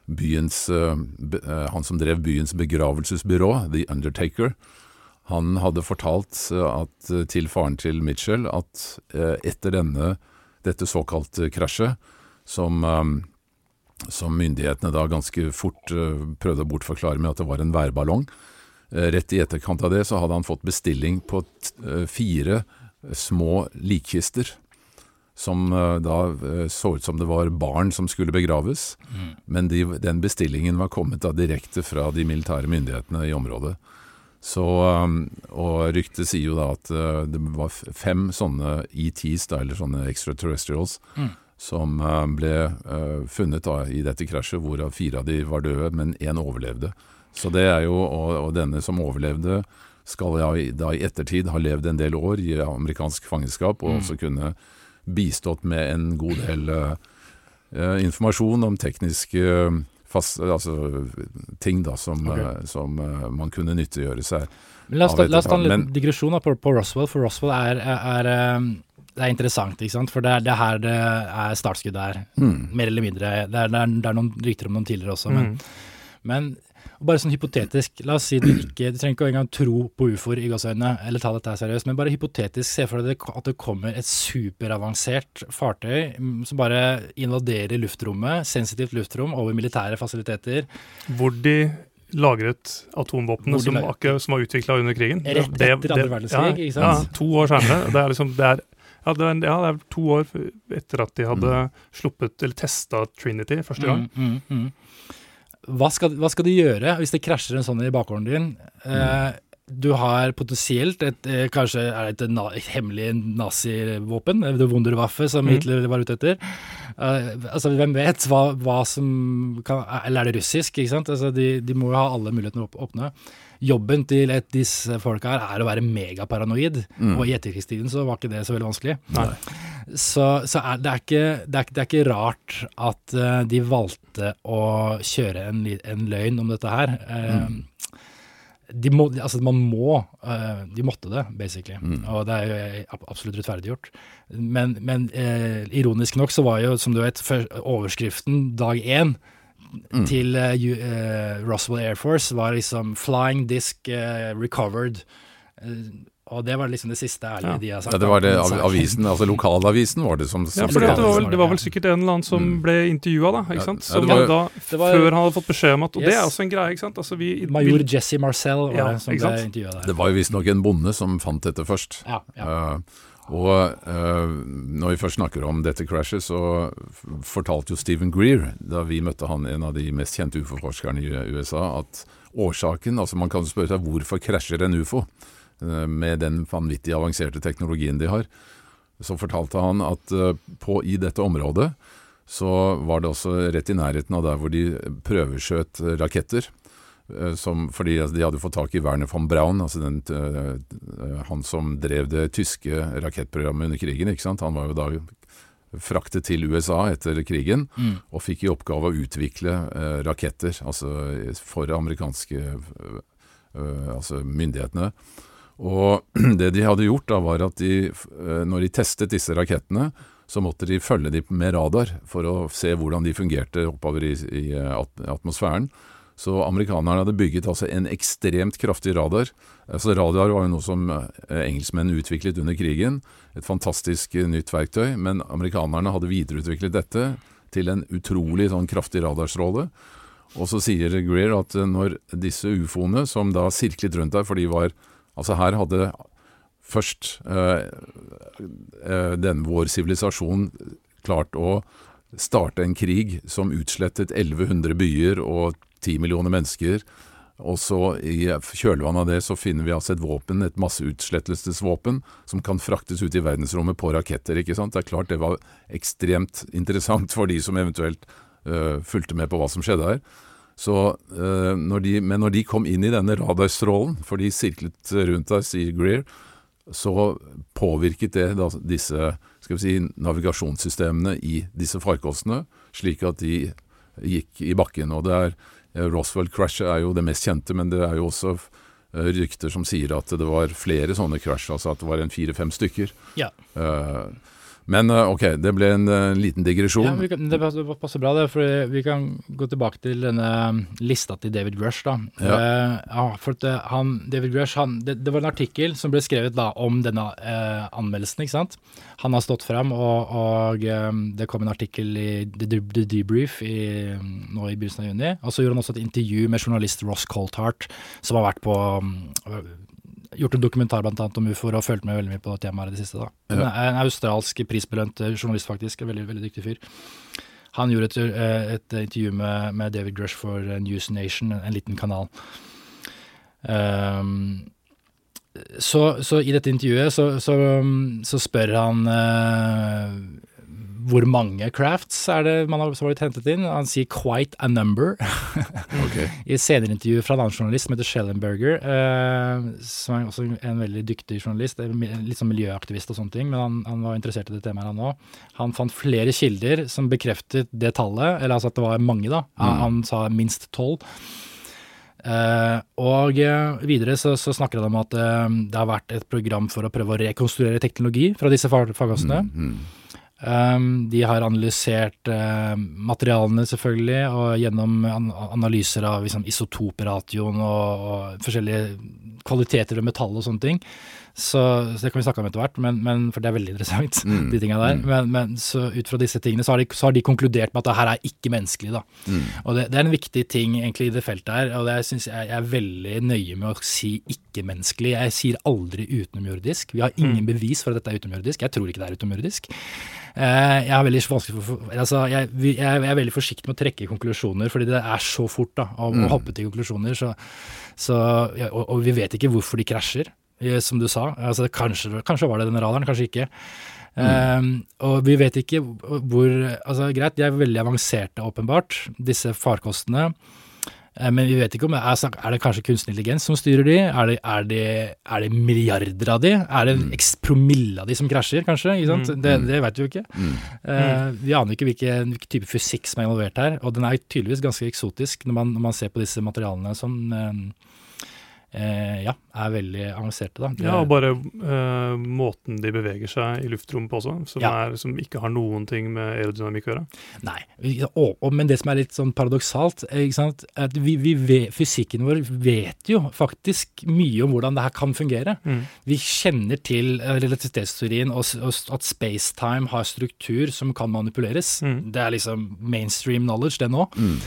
byens eh, Han som drev byens begravelsesbyrå, The Undertaker, han hadde fortalt at, til faren til Mitchell at etter denne, dette såkalte krasjet, som, eh, som myndighetene da ganske fort eh, prøvde å bortforklare med at det var en værballong, eh, rett i etterkant av det så hadde han fått bestilling på eh, fire små likkister. Som eh, da så ut som det var barn som skulle begraves. mm. Men de, den bestillingen var kommet da direkte fra de militære myndighetene i området. Så, um, og ryktet sier jo da at uh, det var fem sånne ETs, da, eller sånne extraterrestrials, Mm. Som uh, ble uh, funnet da, i dette krasjet, hvorav fire av de var døde, men én overlevde. Så det er jo, og, og denne som overlevde, skal i- da i ettertid ha levd en del år i amerikansk fangenskap, og Mm. også kunne bistått med en god del uh, informasjon om tekniske uh, fast, altså, ting da, som, okay. uh, som man kunne nyttiggjøre seg. Men la oss, ta, en liten digresjon på, på Roswell, for Roswell er, er, er, det er interessant, ikke sant? For det er, det er her det er startskuddet er, Mm. mer eller mindre. Det er, det er, det er noen rykter om noen tidligere også, men, Mm. men bare sånn hypotetisk, la oss si du ikke, du trenger ikke engang tro på ufoer i gåseøynene, eller ta dette her seriøst, men bare hypotetisk, se for deg at det kommer et superavansert fartøy mm, som bare invaderer luftrommet, sensitivt luftrom, over militære fasiliteter, Hvor de lagret atomvåpnene som, som var utvikla under krigen. Rett etter andre verdenskrig, ja, ikke sant? Ja, to år senere. Det er liksom det er, ja, det var, ja, det er to år etter at de hadde sluppet, eller testa Trinity første gang. Mm, mm, mm. Hva, skal, hva skal de gjøre hvis det krasjer en sånn i bakgården din? Eh, du har potensielt et eh, kanskje er det et, na et hemmelig nazivåpen, eh, det Wunderwaffe som Mm. Hitler var ute etter. Uh, altså, hvem vet hva, hva som kan Eller er det russisk, ikke sant? Altså, de, de må jo ha alle mulighetene å åp- åpne. Jobben til et, disse folka her er å være megaparanoid, Mm. og i etterkrigstiden så var ikke det så veldig vanskelig. Nei. Så, så er, det, er ikke, det, er, ikke- det er ikke rart at uh, de valgte å kjøre en, en løgn om dette her. Eh, de må, altså Man må uh, De måtte det, basically. Mm. Og det er jo absolutt rettferdiggjort. Men, men uh, ironisk nok så var jo, som du vet, overskriften dag én mm. til uh, Roswell Air Force var liksom 'Flying Disc Recovered'. Og det var liksom det siste ærlige ja. de har sagt. Ja, det var det avisen, altså Lokalavisen var det som, som Ja, for det, var vel, det var vel sikkert en eller annen som mm. ble intervjua, da. ikke sant? Som ja, da, var, før han hadde fått beskjed om at Og yes. det er også en greie, ikke sant? Altså, vi, Major vi, Jesse Marcel var ja, det som ble intervjua der. Det var jo visstnok en bonde som fant dette først. Ja, ja. Uh, og uh, når vi først snakker om dette crashet, så fortalte jo Stephen Greer, da vi møtte han, en av de mest kjente ufo-forskerne i USA, at årsaken Altså man kan spørre seg hvorfor krasjer en ufo? Eh, med den vanvittig avanserte teknologien de har, så fortalte han at eh, på, i dette området så var det også rett i nærheten av der hvor de prøveskjøt raketter. Eh, som, fordi de hadde fått tak i Werner von Braun, altså den, han som drev det tyske rakettprogrammet under krigen. Han var jo da fraktet til USA etter krigen, mm. og fikk i oppgave å utvikle eh, raketter altså for amerikanske eh, altså myndighetene. Og *clears throat* det de hadde gjort da, var at de, eh, når de testet disse rakettene, så måtte de følge dem med radar for å se hvordan de fungerte oppover i, i atmosfæren. Så amerikanerne hadde bygget altså en ekstremt kraftig radar. Altså Radar var jo noe som engelskmennene engelskmenn utviklet under krigen. Et fantastisk eh, nytt verktøy. Men amerikanerne hadde videreutviklet dette til en utrolig sånn kraftig radarstråle. Og så sier Greer at når disse ufoene, som da sirklet rundt der, for de var Altså her hadde først eh, den vår sivilisasjon klart å starte en krig som utslettet 1100 byer og 10 millioner mennesker. Og så i kjølvannet av det så finner vi altså et våpen, et masseutslettelsesvåpen, som kan fraktes ut i verdensrommet på raketter. ikke sant? Det er klart det var ekstremt interessant for de som eventuelt uh, fulgte med på hva som skjedde her. Så, uh, når de, men når de kom inn i denne radarstrålen, for de sirklet rundt deg, sier Greer, så påvirket det da, disse si, navigasjonssystemene i disse farkostene, slik at de gikk i bakken. og det er Roswell-crashet er jo det mest kjente, men det er jo også uh, rykter som sier at det var flere sånne crash, altså at det var en fire-fem stykker. Ja. Uh, men eh, ok, det ble en uh, liten digresjon. Ja, kan, det passer bra, det. For vi kan gå tilbake til denne mm, lista til David Grush. da. Ja. Uh, for han, David Grush, han, det, det, var en artikkel som ble skrevet da om denne uh, anmeldelsen. ikke sant? Han har stått fram, og, og um, det kom en artikkel i The, The Debrief i, nå i begynnelsen av juni. Og så gjorde han også et intervju med journalist Ross Coltart, som har vært på um, gjort en dokumentar blant annet om ufoer og fulgt med veldig mye på temaet i det siste. da. En, en australsk prisbelønt eh, journalist, faktisk. En veldig, veldig dyktig fyr. Han gjorde et, eh, et intervju med, med, David Grush for News Nation, en, en liten kanal. Um, så, så, i dette intervjuet så, så, så spør han uh, hvor mange crafts er det man har, blitt hentet inn? Han sier 'quite a number'. *laughs* okay. I senere intervju fra en annen journalist som heter Schellenberger, eh, som er også en veldig dyktig journalist, litt sånn miljøaktivist og sånne ting, men han, han var interessert i det temaet, han òg. Han fant flere kilder som bekreftet det tallet, eller altså at det var mange, da. Han, mm. han sa minst tolv. Uh, og uh, videre så, så, snakker han om at uh, det har vært et program for å prøve å rekonstruere teknologi fra disse faggassene. Mm, mm. Um, de har analysert uh, materialene, selvfølgelig, og gjennom an analyser av liksom, isotoperatioen og, forskjellige kvaliteter ved metall og sånne ting. Så, så, det kan vi snakke om etter hvert, men, men, for det er veldig interessant. *laughs* Mm, de tingene der. Mm. Men, men, så ut fra disse tingene så har, de, så har de konkludert med at det her er ikke menneskelig. da. Mm. Og det, det, er en viktig ting egentlig i det feltet her, og det synes jeg, jeg er veldig nøye med å si ikke-menneskelig. Jeg sier aldri utenomjordisk. Vi har ingen mm. bevis for at dette er utenomjordisk. Jeg tror ikke det er utenomjordisk. Eh, jeg, er veldig for, altså, jeg, jeg, er veldig forsiktig med å trekke konklusjoner, fordi det er så fort da, å, mm. hoppe til konklusjoner. Så, så, og, og vi vet ikke hvorfor de krasjer som du sa. Altså, kanskje, kanskje, var det den radaren, kanskje ikke. Mm. Um, og vi vet ikke hvor altså Greit, de er veldig avanserte, åpenbart, disse farkostene. Uh, men vi vet ikke om er, er det kanskje kunstig intelligens som styrer de? Er det, er det, er det milliarder av de? Er det mm. x promille av de som krasjer, kanskje? Mm. Det, mm. det, vet vi jo ikke. Mm. Uh, vi aner ikke hvilken hvilken, type fysikk som er involvert her, og den er tydeligvis ganske eksotisk når man, når man ser på disse materialene som uh, eh, ja, er veldig avanserte. da. Det, Ja, og bare eh, måten de beveger seg i luftrommet på også, som, Ja. er, som ikke har noen ting med aerodynamikk å gjøre. Nei, og, og, men det som er litt sånn paradoksalt, er, ikke sant, er at vi, vi vet, fysikken vår vet jo faktisk mye om hvordan det her kan fungere. Mm. Vi kjenner til eh, relativitetsteorien og, og at spacetime har struktur som kan manipuleres. Mm. Det er liksom mainstream knowledge, det nå. Mm.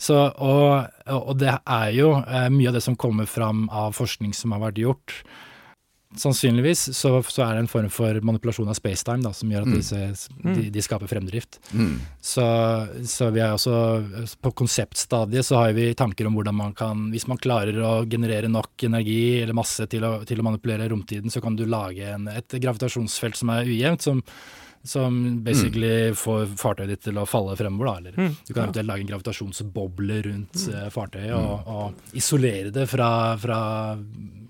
Så, og, og det er jo eh, mye av det som kommer fram av forskning som har vært gjort. Sannsynligvis så, så er det en form for manipulasjon av spacetime da, som gjør at Mm. disse, de, de skaper fremdrift. Mm. Så, så vi er også På konseptstadiet så har vi tanker om hvordan man kan Hvis man klarer å generere nok energi eller masse til å, til å manipulere romtiden, så kan du lage en, et gravitasjonsfelt som er ujevnt, som, som basically får fartøyet ditt til å falle fremover. Da, eller Mm. du kan eventuelt lage en gravitasjonsboble rundt mm. fartøyet og, og isolere det fra, fra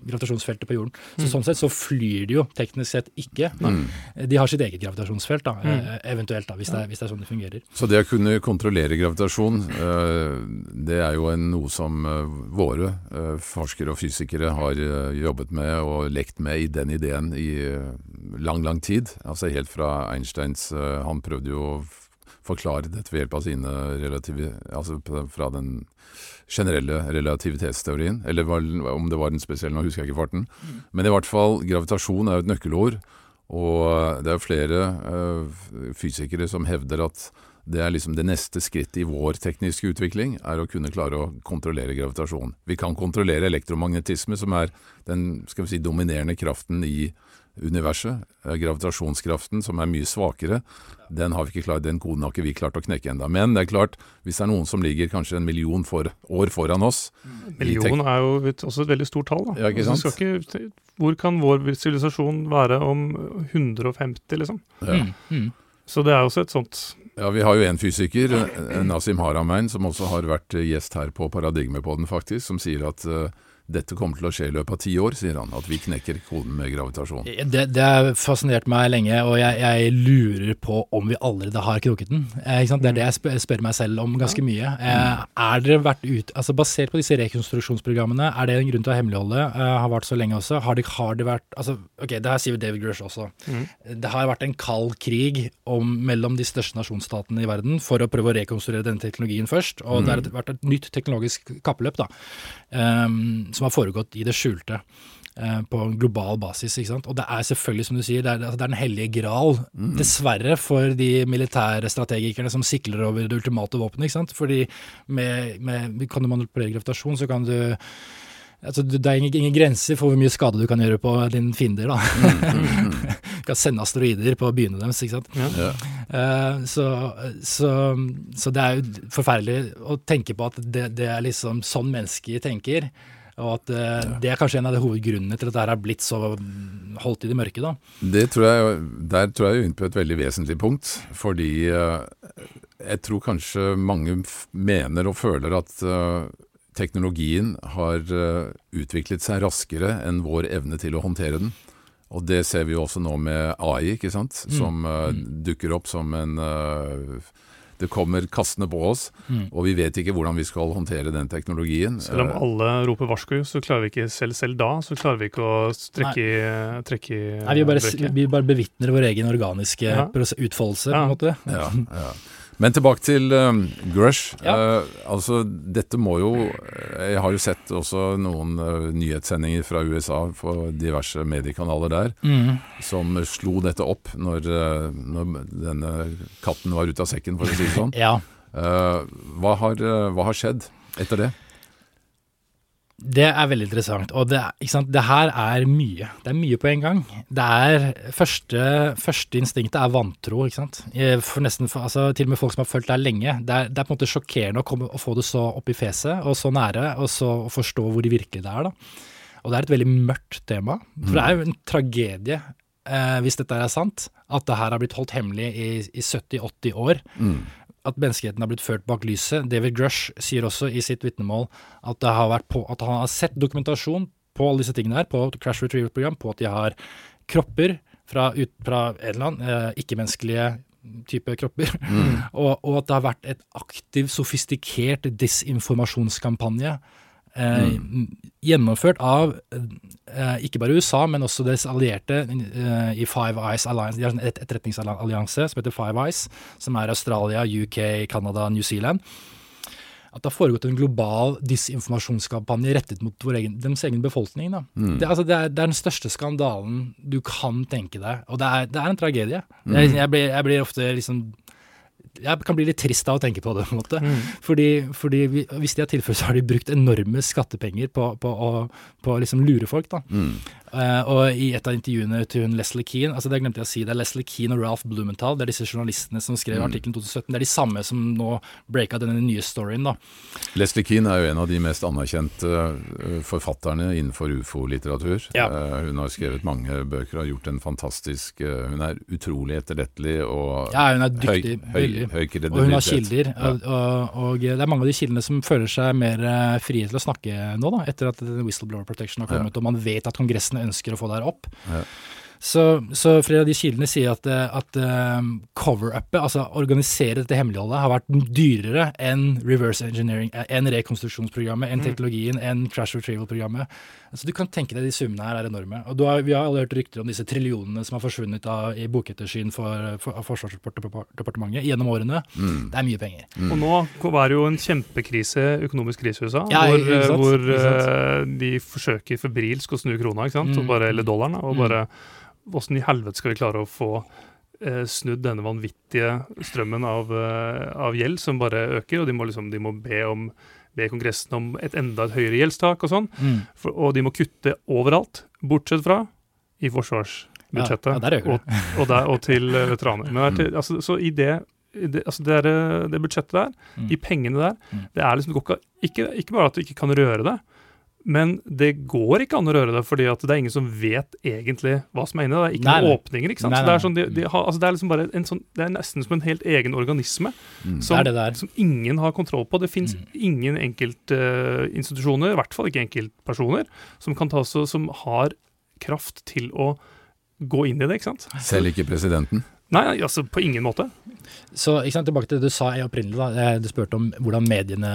gravitasjonsfeltet på jorden. Så Sånn sett så flyr de jo teknisk sett ikke. Mm. De har sitt eget gravitasjonsfelt, da, Mm. eh, eventuelt, da, hvis, det er, hvis det er sånn det fungerer. Så det å kunne kontrollere gravitasjon, eh, det er jo noe som eh, våre forskere og fysikere har jobbet med og lekt med i den ideen i lang, lang tid. Altså helt fra Einsteins Han prøvde jo å forklare dette ved hjelp av sine relativi... Altså fra den generelle relativitetsteorien. Eller om det var den spesielle, nå husker jeg ikke farten. Men i hvert fall, gravitasjon er jo et nøkkelord. Og det er jo flere eh, fysikere som hevder at det er liksom det neste skrittet i vår tekniske utvikling, er å kunne klare å kontrollere gravitasjon. Vi kan kontrollere elektromagnetisme, som er den skal vi si, dominerende kraften i universet. Eh, Gravitasjonskraften, som er mye svakere, den har vi ikke klart, den koden har ikke vi klart å knekke enda. Men det er klart, hvis det er noen som ligger kanskje en million for, år foran oss Million er jo et, også et veldig stort tall. Da. Ja, ikke Altså, sant? skal ikke, hvor kan vår sivilisasjon være om 150, liksom? ja. Mm, mm. Så det er også et sånt Ja, Vi har jo en fysiker, eh, Nasim Haramein, som også har vært eh, gjest her på Paradigmepodden, faktisk, som sier at eh, dette kommer til å skje i løpet av ti år, sier han. At vi knekker koden med gravitasjon. Det, det har fascinert meg lenge, og jeg, jeg lurer på om vi allerede har knokket den. Eh, ikke sant? Det er det jeg spør, spør meg selv om ganske mye. Eh, er dere vært ut, altså Basert på disse rekonstruksjonsprogrammene, er det en grunn til å hemmeligholde? Eh, har vart så lenge også. Har det, har det vært altså, Ok, det her sier David Grush også. Mm. Det har vært en kald krig om, mellom de største nasjonsstatene i verden for å prøve å rekonstruere denne teknologien først. Og det har vært et nytt teknologisk kappløp da, som har foregått i det skjulte. eh, På en global basis. ikke sant? Og det er selvfølgelig, som du sier, det er, altså, det er den hellige gral. Dessverre for de militære strategikerne som sikler over det ultimate våpenet. ikke sant? Fordi med, med, kan du manipulere gravitasjon, så kan du Altså, det er ingen, ingen grenser for hvor mye skade du kan gjøre på din fiender. da. du *laughs* kan sende asteroider på byene deres. ikke sant? Ja. Uh, så, så, så det er jo forferdelig å tenke på at det, det er liksom sånn mennesker tenker. Og at eh, det er kanskje en av de hovedgrunnene til at det her har blitt så holdt i det mørke. da. Det tror jeg, der tror jeg er inne på et veldig vesentlig punkt. Fordi uh, jeg tror kanskje mange f- mener og føler at teknologien har utviklet seg raskere enn vår evne til å håndtere den. Og det ser vi jo også nå med AI, ikke sant? som uh, dukker opp som en uh, Det kommer kastende på oss, Mm. og vi vet ikke hvordan vi skal håndtere den teknologien. Selv om Eh, alle roper varsko, så klarer vi ikke selv selv da så klarer vi ikke å trekke i, trekke i Nei, vi, bare, vi bare bevitner vår egen organiske Ja. utfoldelse, Ja. på en måte. Ja, ja. Men tilbake til um, Grush. Ja. Uh, altså, dette må jo Jeg har jo sett også noen uh, nyhetssendinger fra USA på diverse mediekanaler der, Mm. som slo dette opp når, uh, når denne katten var ute av sekken, for å si det sånn. *laughs* Ja. Eh, hva, har, eh, hva har skjedd etter det? Det er veldig interessant. Og det, det her er mye. Det er mye på en gang. Det er Første, første instinktet er vantro, ikke sant. Eh, For nesten, for, altså, til og med folk som har fulgt deg lenge. Det er, det er på en måte sjokkerende å, komme, å få det så opp i fjeset, og så nære, og så å forstå hvor virkelig det er. da. Og det er et veldig mørkt tema. For det er jo en tragedie, eh, hvis dette er sant, at det her har blitt holdt hemmelig i, i 70-80 år Mm. At menneskeheten har blitt ført bak lyset. David Grush sier også i sitt vitnemål at, det har vært på, at han har sett dokumentasjon på alle disse tingene her, på Crash Retrieval-program, på at de har kropper fra, ut, fra en eller annen eh, ikke-menneskelige type kropper, *laughs* og, og at det har vært et aktiv, sofistikert disinformasjonskampanje Eh, Gjennomført av eh, ikke bare USA, men også deres allierte eh, i Five Eyes Alliance. De har en et etterretningsallianse som heter Five Eyes, som er Australia, UK, Canada, New Zealand. At det har foregått en global disinformasjonskampanje rettet mot egen, deres egen befolkning. Da. Det, altså, det, er, det er den største skandalen du kan tenke deg, og det er, det er en tragedie. Jeg, jeg, blir, jeg blir ofte liksom jeg kan bli litt trist av å tenke på det. på en måte. Fordi, fordi vi, Hvis de har tilfellet, så har de brukt enorme skattepenger på, på å på å liksom lure folk. da. Eh, og i et av intervjuene til hun Leslie Keane altså det glemte jeg å si, det er Leslie Keane og Ralph Blumenthal, det er disse journalistene som skrev artikkelen 2017. Det er de samme som nå breaka denne nye storyen. da. Leslie Keane er jo en av de mest anerkjente eh, forfatterne innenfor ufo-litteratur. Ja. Uh, Hun har skrevet mange bøker og gjort en fantastisk uh, Hun er utrolig etterrettelig og Ja, hun er dyktig, høy, høy, høy kredibilitet. Og hun har kilder. Ja. Og, og, og det er mange av de kildene som føler seg mer frie til å snakke nå, da, etter at whistleblower protection har kommet, og man vet at Kongressen ønsker å få det her opp. Ja. Så, så flere av de kildene sier at, eh, at eh, cover-upet, altså organisere dette hemmeligholdet, har vært dyrere enn reverse engineering, eh, enn rekonstruksjonsprogrammet, Mm. enn teknologien, enn crash retrieval-programmet. Så du kan tenke deg de summene her er enorme. Og du har, vi har alle hørt rykter om disse trillionene som har forsvunnet av, i bokettersyn for, for, av Forsvarsdepartementet gjennom årene. Mm. Det er mye penger. Og nå er det jo en kjempekrise, økonomisk krise i USA, Ja, hvor, sant? hvor uh, de forsøker febrilsk å snu krona, ikke sant? Mm. Og bare, eller dollaren, og Mm. bare Åssen i helvete skal vi klare å få eh, snudd denne vanvittige strømmen av, eh, av gjeld som bare øker, og de må, liksom, de må be, om, be Kongressen om et enda et høyere gjeldstak og sånn, Mm. for, og de må kutte overalt, bortsett fra i forsvarsbudsjettet. Ja, ja, og, og, der, og til eh, veteraner. Men til, altså, så i det, det, altså det, er, det budsjettet der, Mm. de pengene der, Mm. det er liksom ikke, ikke, ikke bare at du ikke kan røre det, men det går ikke an å røre det, fordi at det er ingen som vet egentlig hva som er inni det. Er ikke Nei, noen nei. åpninger. ikke sant? Nei, Så det er, sånn, de, de har, altså det er liksom bare en sånn, det er nesten som en helt egen organisme Mm. som, Det det som ingen har kontroll på. Det fins Mm. ingen enkeltinstitusjoner, i hvert fall ikke enkeltpersoner, som kan ta så, som har kraft til å gå inn i det. ikke sant? Selv ikke presidenten. Nei, altså på ingen måte. Så ikke sant, tilbake til det du sa i opprinnelig, da. Eh, Du spurte om hvordan mediene,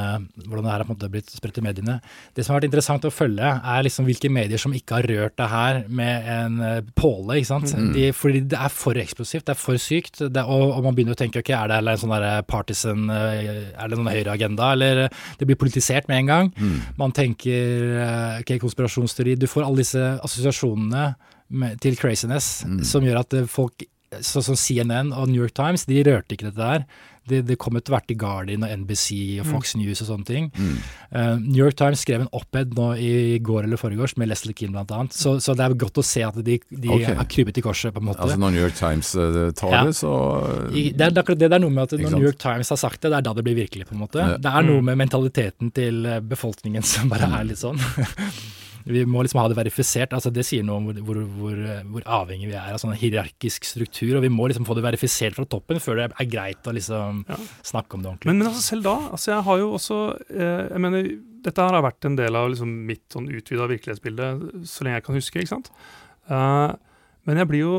hvordan det her har på en måte blitt spredt i mediene. Det som har vært interessant å følge, er liksom hvilke medier som ikke har rørt det her med en eh, påle. ikke sant? Mm. De, fordi det er for eksplosivt, det er for sykt. Det, og, og man begynner å tenke ok, er det en sånn partisan, eh, er det noen høyreagenda, eller det blir politisert med en gang. Mm. Man tenker ok, konspirasjonsteori. Du får alle disse assosiasjonene med, til craziness Mm. som gjør at folk sånn som CNN og New York Times, de rørte ikke dette der. Det, det kom etter hvert i Guardian og NBC og Fox News og sånne ting. Mm. Uh, New York Times skrev en opped nå i går eller foregårs med Leslie Keane annet. Så, så det er godt å se at de, de okay. har krypet i korset, på en måte. Altså Når New York Times uh, tar Ja. det, så I, det, er, er akkurat det det er noe med at når? New York Times har sagt det, det er da det blir virkelig, på en måte. Ja. Det er noe Mm. med mentaliteten til eh, befolkningen som bare er litt sånn. *laughs* Vi må liksom ha det verifisert. altså Det sier noe om hvor, hvor, hvor, hvor avhengig vi er av sånn hierarkisk struktur. Og vi må liksom få det verifisert fra toppen før det er greit å liksom Ja. snakke om det ordentlig. Men, men altså selv da, altså jeg har jo også eh, Jeg mener, dette her har vært en del av liksom mitt sånn utvida virkelighetsbilde så lenge jeg kan huske, ikke sant. Uh, men jeg blir jo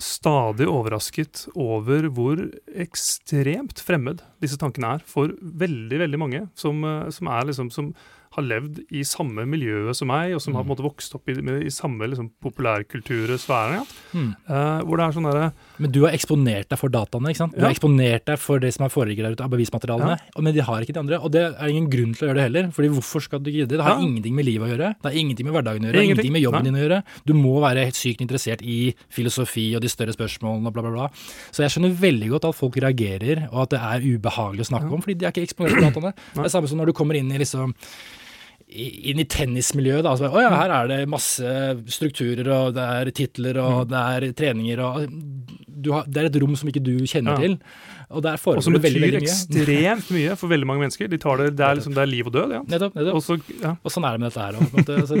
stadig overrasket over hvor ekstremt fremmed disse tankene er for veldig, veldig mange som, eh, som er liksom som har levd i samme miljøet som meg, og som har på en måte vokst opp i, i samme liksom, populærkultursfære. Ja. Mm. Uh, hvor det er sånn derre Men du har eksponert deg for dataene, ikke sant? Du Ja. har eksponert deg for det som er foreligger der ute av bevismaterialene. ja. Men de har ikke de andre. Og det er ingen grunn til å gjøre det heller. Fordi hvorfor skal du gidde? Det har ingenting med livet å gjøre. Det har ingenting med hverdagen å gjøre. Ingenting. Ingenting med jobben Nei. din å gjøre. Du må være helt sykt interessert i filosofi og de større spørsmålene og bla, bla, bla. Så jeg skjønner veldig godt at folk reagerer, og at det er ubehagelig å snakke om, fordi de er ikke eksponert for dataene. Det er samme som når du kommer inn i liksom inn i tennismiljøet. da, så, Å ja, her er det masse strukturer, og det er titler, og det er treninger, og du har, Det er et rom som ikke du kjenner Ja. til. Og der Og som foregår det veldig, betyr veldig mye. ekstremt mye for veldig mange mennesker. De tar det, det, er liksom, det er liv og død. Ja. Nettopp. nettopp. Og så, ja. Og sånn er det med dette her òg. Altså,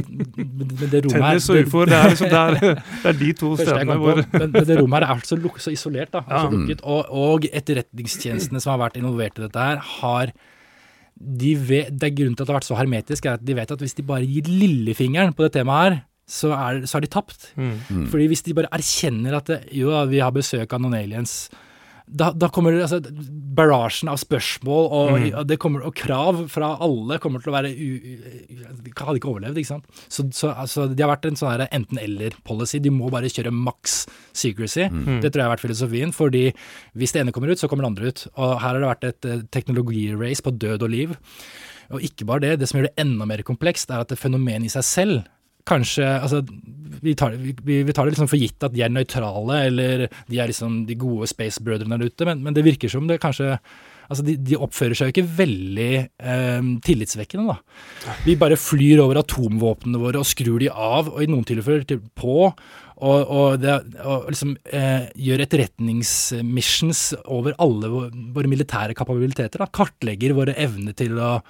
det rommet her Tennis og ufoer, det er, liksom, det, er, det er de to stedene hvor men, men det rommet her er så, luk, så isolert, da. Ja. Så lukket, og, og etterretningstjenestene som har vært involvert i dette her, har de vet, Det er grunnen til at det har vært så hermetisk, er at de vet at hvis de bare gir lillefingeren på det temaet her, så er, så er de tapt. mm. Mm. Fordi hvis de bare erkjenner at det, jo, vi har besøk av noen aliens, da, da kommer altså, barrasjen av spørsmål og, Mm. og det kommer, og krav fra alle kommer til å være u, u, De hadde ikke overlevd, ikke sant. Så, så altså, de har vært en sånn enten-eller-policy. De må bare kjøre maks secrecy. Mm. Det tror jeg har vært filosofien. fordi hvis det ene kommer ut, så kommer det andre ut. Og her har det vært et eh, teknologirace på død og liv. Og ikke bare det, det som gjør det enda mer komplekst, er at det fenomenet i seg selv kanskje altså, vi, tar, vi, vi tar det liksom for gitt at de er nøytrale, eller de er liksom de gode space-brødrene der ute, men, men det virker som det kanskje Altså, de, de oppfører seg jo ikke veldig eh, tillitsvekkende, da. Vi bare flyr over atomvåpnene våre og skrur de av, og i noen tilfeller til- på. Og, og, det, og liksom eh, gjør etterretningsmissions over alle våre militære kapabiliteter. Da. Kartlegger våre evner til å,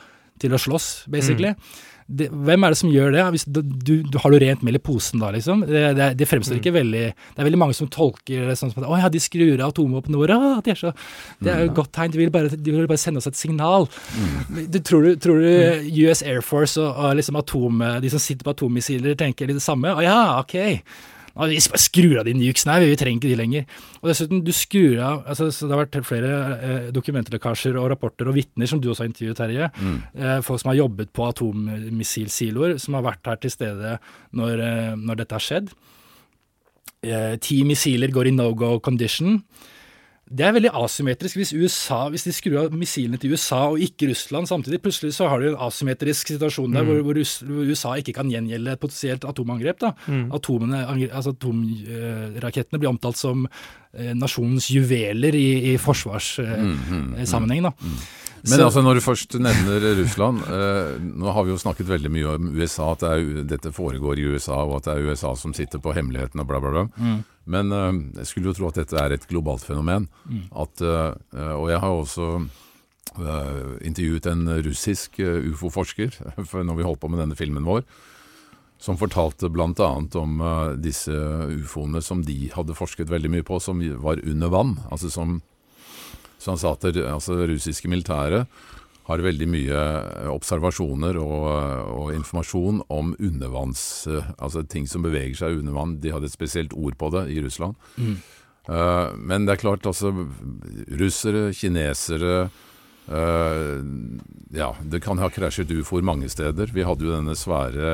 til å slåss, basically. Det, hvem er det som gjør det? Du, du, Har du rent mel i posen da, liksom? Det, det, det fremstår ikke veldig Det er veldig mange som tolker det sånn som at å ja, de skrur av atomvåpnene våre. Ah, de er så, det er jo et godt tegn. De vil, bare, de vil bare sende oss et signal. Du, tror, du, tror du US Air Force og, og liksom atom, de som sitter på atommissiler, tenker det samme? Å ja, ok. Ja, Vi skrur av de nukesene her, vi trenger ikke de lenger. Og dessuten, du skrur av altså, så Det har vært flere eh, dokumentlekkasjer og rapporter og vitner, som du også har intervjuet, Terje. Eh, folk som har jobbet på atommissilsiloer, som har vært her til stede når, eh, når dette har skjedd. Eh, ti missiler går i no go condition. Det er veldig asymmetrisk. Hvis, USA, hvis de skrur av missilene til USA og ikke Russland samtidig, plutselig så har du en asymmetrisk situasjon der hvor, hvor, hvor USA ikke kan gjengjelde et potensielt atomangrep. da. Atomene, altså Atomrakettene blir omtalt som eh, nasjonens juveler i, i forsvarssammenheng. da. Men altså når du først nevner Russland eh, Nå har vi jo snakket veldig mye om USA, at det er, dette foregår i USA, og at det er USA som sitter på hemmeligheten og bla, bla, bla. Men eh, jeg skulle jo tro at dette er et globalt fenomen. At, eh, og jeg har også eh, intervjuet en russisk eh, ufo-forsker *laughs* når vi holdt på med denne filmen vår, som fortalte bl.a. om eh, disse ufoene som de hadde forsket veldig mye på, som var under vann. altså som så han sa at det altså, russiske militæret har veldig mye eh, observasjoner og, og informasjon om undervanns... eh, Altså ting som beveger seg under vann. De hadde et spesielt ord på det i Russland. Eh, men det er klart, altså Russere, kinesere uh, Ja, det kan ha krasjet ufoer mange steder. Vi hadde jo denne svære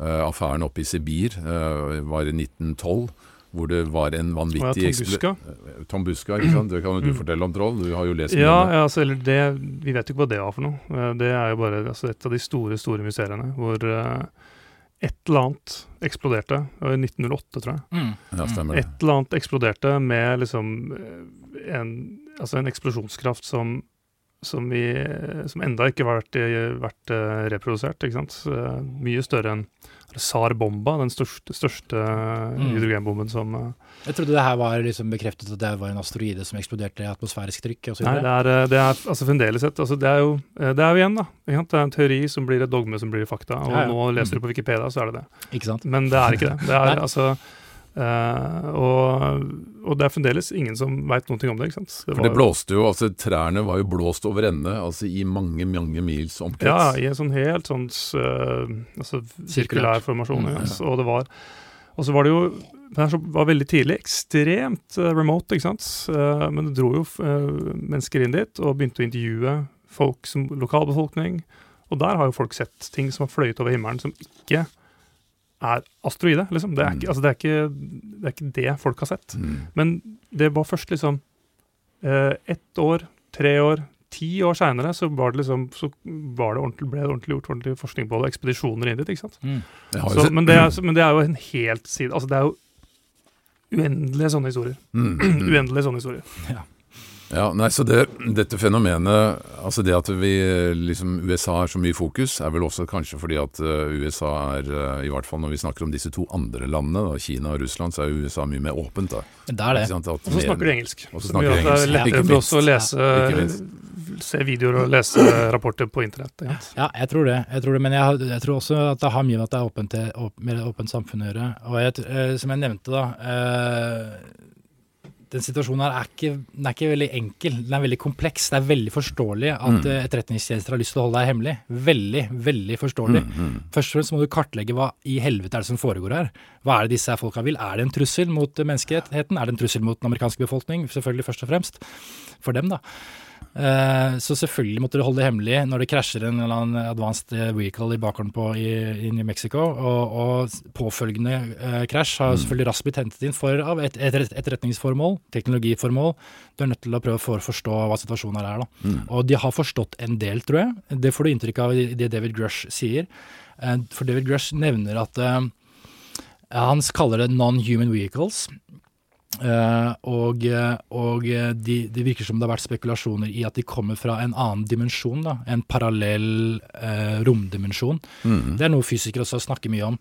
uh, affæren oppe i Sibir, uh, var i 1912. Hvor det var en vanvittig ja, Tom Buska. Tom Buska, ikke sant? Det kan jo du fortelle om, Troll. Du har jo lest mye Ja, om det. ja altså, eller det, vi vet jo ikke hva det var for noe. Eh, Det er jo bare altså, et av de store store mysteriene hvor uh, et eller annet eksploderte. Det var I 1908, tror jeg. Mm. Ja, stemmer det. Et eller annet eksploderte med liksom eh, en, altså en eksplosjonskraft som som, vi, som enda ikke har vært, vært eh, reprodusert. ikke sant? Eh, Mye større enn SAR-bomba, den største, største Mm. hydrogenbomben som eh, Jeg trodde det her var liksom bekreftet at det var en asteroide som eksploderte i atmosfærisk trykk. Nei, det er, eh, det er altså fremdeles et altså Det er jo eh, det er jo igjen, da. Det er en teori som blir et dogme som blir fakta. Og Ja, ja. nå leser du på Wikipedia, så er det det. Ikke sant? Men det er ikke det. Det er altså eh, og, og det er fremdeles ingen som veit noe om det. ikke sant? For var det blåste jo, altså Trærne var jo blåst over ende altså i mange mange mils Ja, i en sånn helt sånn uh, altså, sirkulær formasjon. Mm, ja. ja. Og det var Og så var det jo Det her var veldig tidlig ekstremt uh, remote, ikke sant. Eh, men det dro jo mennesker inn dit og begynte å intervjue folk som lokalbefolkning. Og der har jo folk sett ting som har fløyet over himmelen som ikke er asteroide. Liksom. Det, er ikke, Mm. altså, det, er ikke, det er ikke det folk har sett. Mm. Men det var først liksom eh, ett år, tre år, ti år seinere så, var det liksom, så var det ordentlig, ble det ordentlig gjort ordentlig forskning på det. Ekspedisjoner inn dit. ikke sant? Mm. Så, men, det er, men det er jo en helt side Altså det er jo uendelige sånne historier. Mm. *clears throat* Uendelige sånne historier. Ja, nei, så det, Dette fenomenet, altså det at vi liksom USA er så mye i fokus, er vel også kanskje fordi at eh, USA er, eh, i hvert fall når vi snakker om disse to andre landene, da, Kina og Russland, så er USA mye mer åpent. da. Det er det. Og så snakker du engelsk. Og så Som snakker at det er engelsk. lettere for oss å lese se videoer og lese rapporter på internett. Ja, jeg tror det. Jeg tror det men jeg, jeg tror også at det har mye med at det er åpent, åp, mer åpent samfunn å gjøre. Og jeg, eh, som jeg nevnte, da eh, den situasjonen her er ikke, er ikke veldig enkel. Den er veldig kompleks. Det er veldig forståelig at Mm. eh, etterretningstjenester har lyst til å holde deg hemmelig. Veldig, veldig forståelig. Mm, mm. Først og fremst må du kartlegge hva i helvete er det som foregår her. Hva er det disse her folka vil? Er det en trussel mot eh, menneskeheten? Er det en trussel mot den amerikanske befolkning? Selvfølgelig først og fremst. For dem, da. Eh, Så selvfølgelig måtte du holde det hemmelig når det krasjer en eller annen advanced eh, vehicle i bakgården på i, i New Mexico. Og, og påfølgende eh, krasj har selvfølgelig raskt blitt hentet inn for av et, et, etterretningsformål, teknologiformål. Du er nødt til å prøve for å forstå hva situasjonen her er. da. Mm. Og de har forstått en del, tror jeg. Det får du inntrykk av i det David Grush sier. Eh, For David Grush nevner at eh, han kaller det non-human vehicles. Eh, og eh, og eh, de, det virker som det har vært spekulasjoner i at de kommer fra en annen dimensjon. da, En parallell uh, romdimensjon. Mm. Det er noe fysikere også snakker mye om.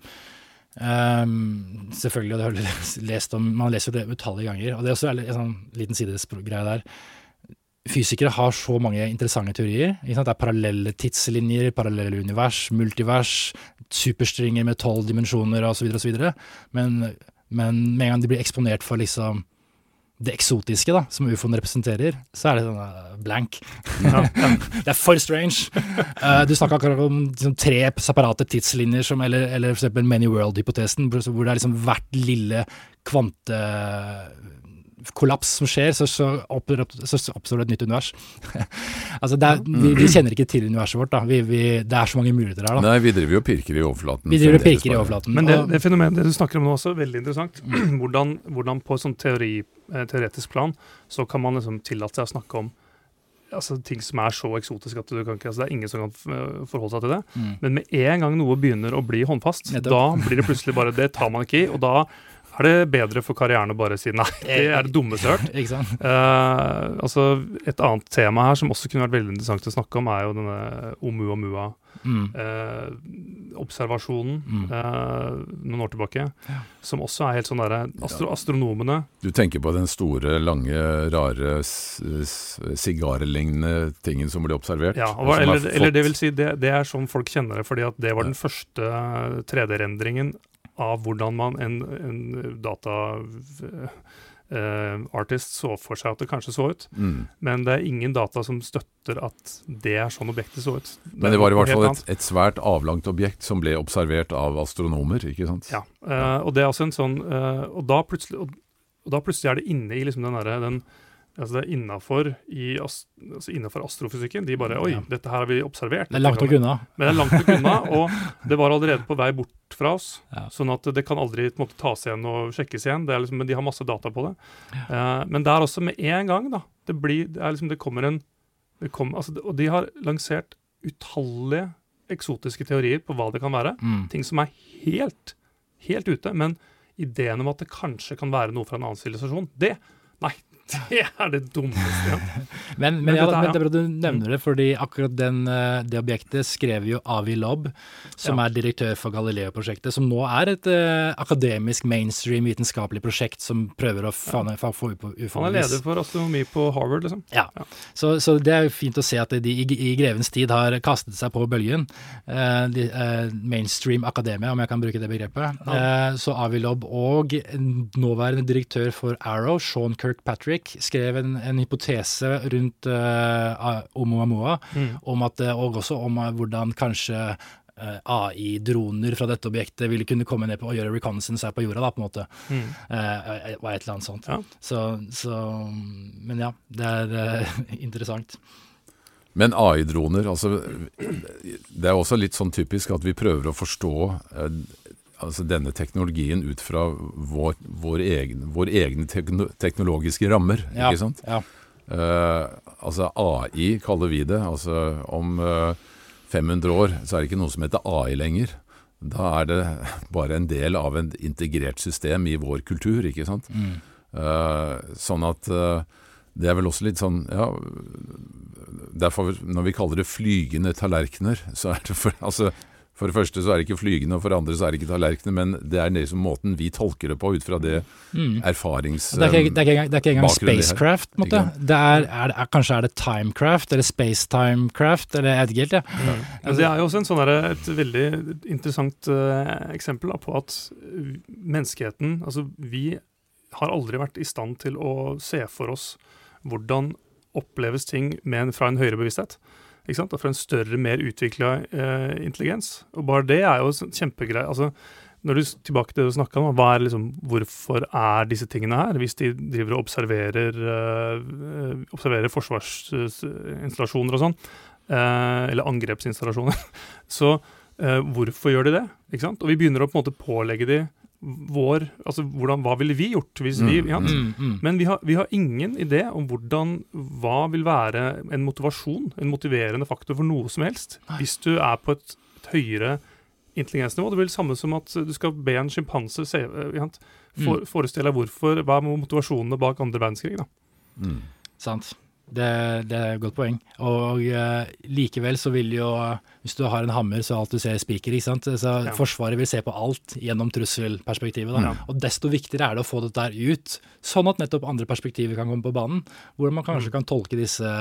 Um, selvfølgelig, og det har jeg *laughs* lest- om, man leser jo det utallige ganger. Og det er også en sånn liten sidegreie der. Fysikere har så mange interessante teorier. Det er parallelle tidslinjer, parallelle univers, multivers, superstringer med tolv dimensjoner osv. osv. Men, men med en gang de blir eksponert for liksom det eksotiske da, som ufoen representerer, så er det sånn eh, blank. *laughs* det er for strange. Uh, du snakka akkurat om liksom, tre separate tidslinjer, som, eller, eller eksempel Many World-hypotesen, hvor det er liksom hvert lille kvantekollaps som skjer, så, så, oppstår, så oppstår det et nytt univers. *laughs* altså det er, vi, vi kjenner ikke til universet vårt. da. Vi, vi, det er så mange muligheter her. da. Nei, vi driver jo og pirker i overflaten. Vi driver og pirker i overflaten. Men det, det fenomenet det du snakker om nå også, veldig interessant. *clears throat* hvordan, hvordan på et sånn teori, eh, teoretisk plan så kan man liksom tillate seg å snakke om altså, ting som er så eksotiske at du kan ikke, altså, det er ingen som kan eh, forholde seg til det. Mm. Men med en gang noe begynner å bli håndfast, Nettopp. da blir det plutselig bare Det tar man ikke i. Og da er det bedre for karrieren å bare si nei. *laughs* Det er det dummeste jeg har hørt. *laughs* Ikke sant? Eh, altså, et annet tema her som også kunne vært veldig interessant å snakke om, er jo denne Oumuamua. Mm. Eh, Mm. uh, noen år tilbake, Ja. som også er helt sånn derre astro Astronomene Du tenker på den store, lange, rare, sigarlignende tingen som ble observert? Ja, og og, eller, fått- eller det vil si, det, det er sånn folk kjenner det, fordi at det var den første 3D-rendringen av hvordan man en, en data uh, artist så for seg at det kanskje så ut. Mm. Men det er ingen data som støtter at det er sånn objektet så ut. Men det var i hvert fall et, et svært avlangt objekt som ble observert av astronomer, ikke sant? Ja, uh, og det er også en sånn uh, Og da og, og da plutselig er det inne i liksom den derre den Altså det er innafor altså astrofysikken. De bare Oi, Ja. dette her har vi observert. Det er langt nok unna. Men det er langt nok unna, og det var allerede på vei bort fra oss. *laughs* Ja. Sånn at det kan aldri måte, tas igjen og sjekkes igjen. Det er liksom, men de har masse data på det. Eh, men det er også med en gang, da. Det, blir, det, er liksom, det kommer en det kom, altså, Og de har lansert utallige eksotiske teorier på hva det kan være. Mm. Ting som er helt, helt ute. Men ideen om at det kanskje kan være noe fra en annen sivilisasjon, det Nei, *laughs* det er det dummeste. Ja. *laughs* Men, men, Men ja, dette er- men det er du nevner det, fordi akkurat den, eh, det objektet skrev jo Avi Lobb, som Ja. er direktør for Galileo-prosjektet, som nå er et uh, akademisk, mainstream, vitenskapelig prosjekt som prøver å få på Han er leder for astronomi på Harvard, liksom. Ja. Ja. Så, så det er jo fint å se at de i, i grevens tid har kastet seg på bølgen. Uh, de, uh, mainstream akademia, om jeg kan bruke det begrepet. Så Avi Lobb og nåværende direktør for Arrow, Sean Kirkpatrick, skrev en, en hypotese rundt uh, Oumuamua, Mm. om at, eh, og også om eh, hvordan kanskje eh, AI-droner fra dette objektet ville kunne komme ned på og gjøre reconnaissance her på jorda, da, på en måte. Mm. Eh, et eller annet sånt. Ja. Så, så Men ja, det er eh, *laughs* interessant. Men AI-droner, altså Det er også litt sånn typisk at vi prøver å forstå eh, altså denne teknologien ut fra vår, vår, egen, vår egne tekno teknologiske rammer, Ja, ikke sant? ja. Uh, altså AI kaller vi det. Altså om uh, 500 år så er det ikke noe som heter AI lenger. Da er det *laughs* bare en del av et integrert system i vår kultur, ikke sant. Mm. Uh, sånn at eh, det er vel også litt sånn ja, Derfor når vi kaller det flygende tallerkener, så er det for, *laughs* altså, for det første så er det ikke flygende, og for det andre så er det ikke tallerkener, men det er liksom måten vi tolker det på ut fra det Mm. erfarings... Det er, ikke, det, er ikke, det er ikke engang spacecraft. på en måte. Det er, er, er, kanskje er det timecraft, eller spacetimecraft, eller jeg vet ikke helt. Ja. Men det er jo også en sånn der, et veldig interessant uh, eksempel da, på at menneskeheten Altså, vi har aldri vært i stand til å se for oss hvordan oppleves ting med en, fra en høyere bevissthet. Ikke sant? Og for en større, mer utvikla eh, intelligens. Og bare det er jo kjempegreier. Altså, når du tilbake til det du snakka om, hva er liksom, hvorfor er disse tingene her? Hvis de driver og observerer, eh, observerer forsvarsinstallasjoner og sånn, eh, eller angrepsinstallasjoner, *laughs* så uh, hvorfor gjør de det? Ikke sant? Og vi begynner å på en måte pålegge de vår Altså hvordan, hva ville vi gjort hvis vi ja? mm, mm. Men vi har, vi har, ingen idé om hvordan Hva vil være en motivasjon, en motiverende faktor for noe som helst, hvis du er på et, et høyere intelligensnivå. Det blir det samme som at du skal be en sjimpanse ja, for, mm. forestille deg hvorfor, hva er motivasjonene bak andre verdenskrig. da. Mm. Sant. Det, det, er et godt poeng. Og uh, likevel så vil jo Hvis du har en hammer, så alt du ser spiker. ikke sant? Så ja. Forsvaret vil se på alt gjennom trusselperspektivet. da. Ja. Og desto viktigere er det å få dette der ut, sånn at nettopp andre perspektiver kan komme på banen. Hvor man kanskje mm. kan tolke disse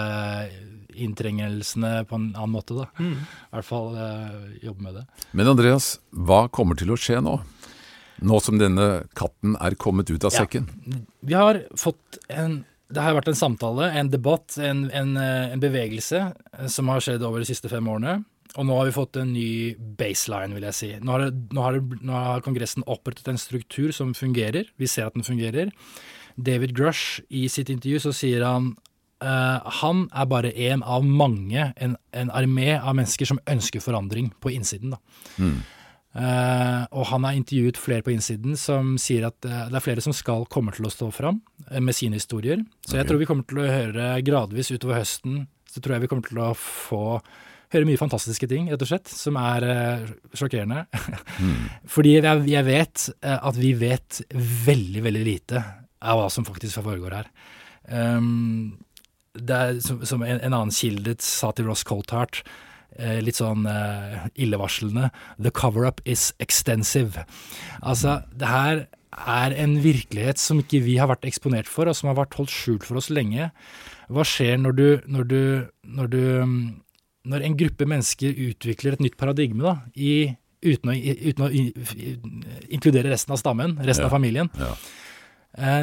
inntrengelsene på en annen måte. da. Mm. I hvert fall uh, jobbe med det. Men Andreas, hva kommer til å skje nå? Nå som denne katten er kommet ut av ja. sekken? Vi har fått en det har vært en samtale, en debatt, en, en, eh, en, bevegelse eh, som har skjedd over de siste fem årene. Og nå har vi fått en ny baseline, vil jeg si. Nå har, nå har, nå har Kongressen opprettet en struktur som fungerer. Vi ser at den fungerer. David Grush, i sitt intervju så sier han Uh, han er bare en av mange, en, en, armé av mennesker som ønsker forandring på innsiden. Da. Mm. Uh, og han har intervjuet flere på innsiden som sier at uh, det er flere som skal komme til å stå fram med sine historier. Så okay. jeg tror vi kommer til å høre gradvis utover høsten så tror jeg vi kommer til å få høre mye fantastiske ting, rett og slett, som er sjokkerende. mm. *laughs* Fordi jeg, jeg vet at vi vet veldig, veldig lite av hva som faktisk foregår her. Um, det er som, som en, en, annen kilde sa til Ross Coltart, eh, litt sånn eh, illevarslende The cover-up is extensive. Altså, det her er en virkelighet som ikke vi har vært eksponert for, og som har vært holdt skjult for oss lenge. Hva skjer når du, når du, når du når en gruppe mennesker utvikler et nytt paradigme da, i, uten, å, uten, å, inkludere resten av stammen, resten ja, av familien. Ja. Eh,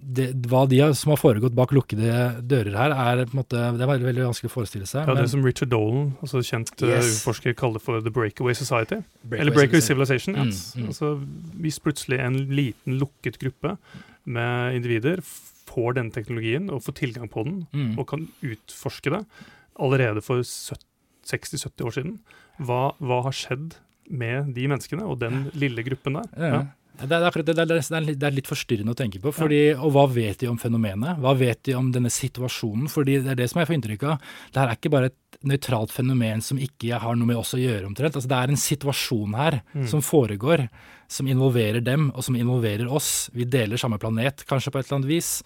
det, hva de har, som har foregått bak lukkede dører her, er på en måte, det er veldig, veldig vanskelig å forestille seg. Ja, Det men, som Richard Dolan, altså kjent uh, yes. utforsker, kaller for the breakaway society. Breakaway Eller breakaway civilization. Mm, mm. Altså, hvis plutselig en liten, lukket gruppe med individer får denne teknologien og får tilgang på den, mm. og kan utforske det allerede for 60-70 år siden, hva, hva, har skjedd med de menneskene og den lille gruppen der? Ja. Det er, akkurat det, er, det er litt forstyrrende å tenke på. Fordi. Og hva vet de om fenomenet? Hva vet de om denne situasjonen? Fordi det er det som jeg får inntrykk av. Det her er ikke bare et nøytralt fenomen som ikke har noe med oss å gjøre, omtrent. Altså, det er en situasjon her mm. som foregår, som involverer dem, og som involverer oss. Vi deler samme planet, kanskje på et eller annet vis.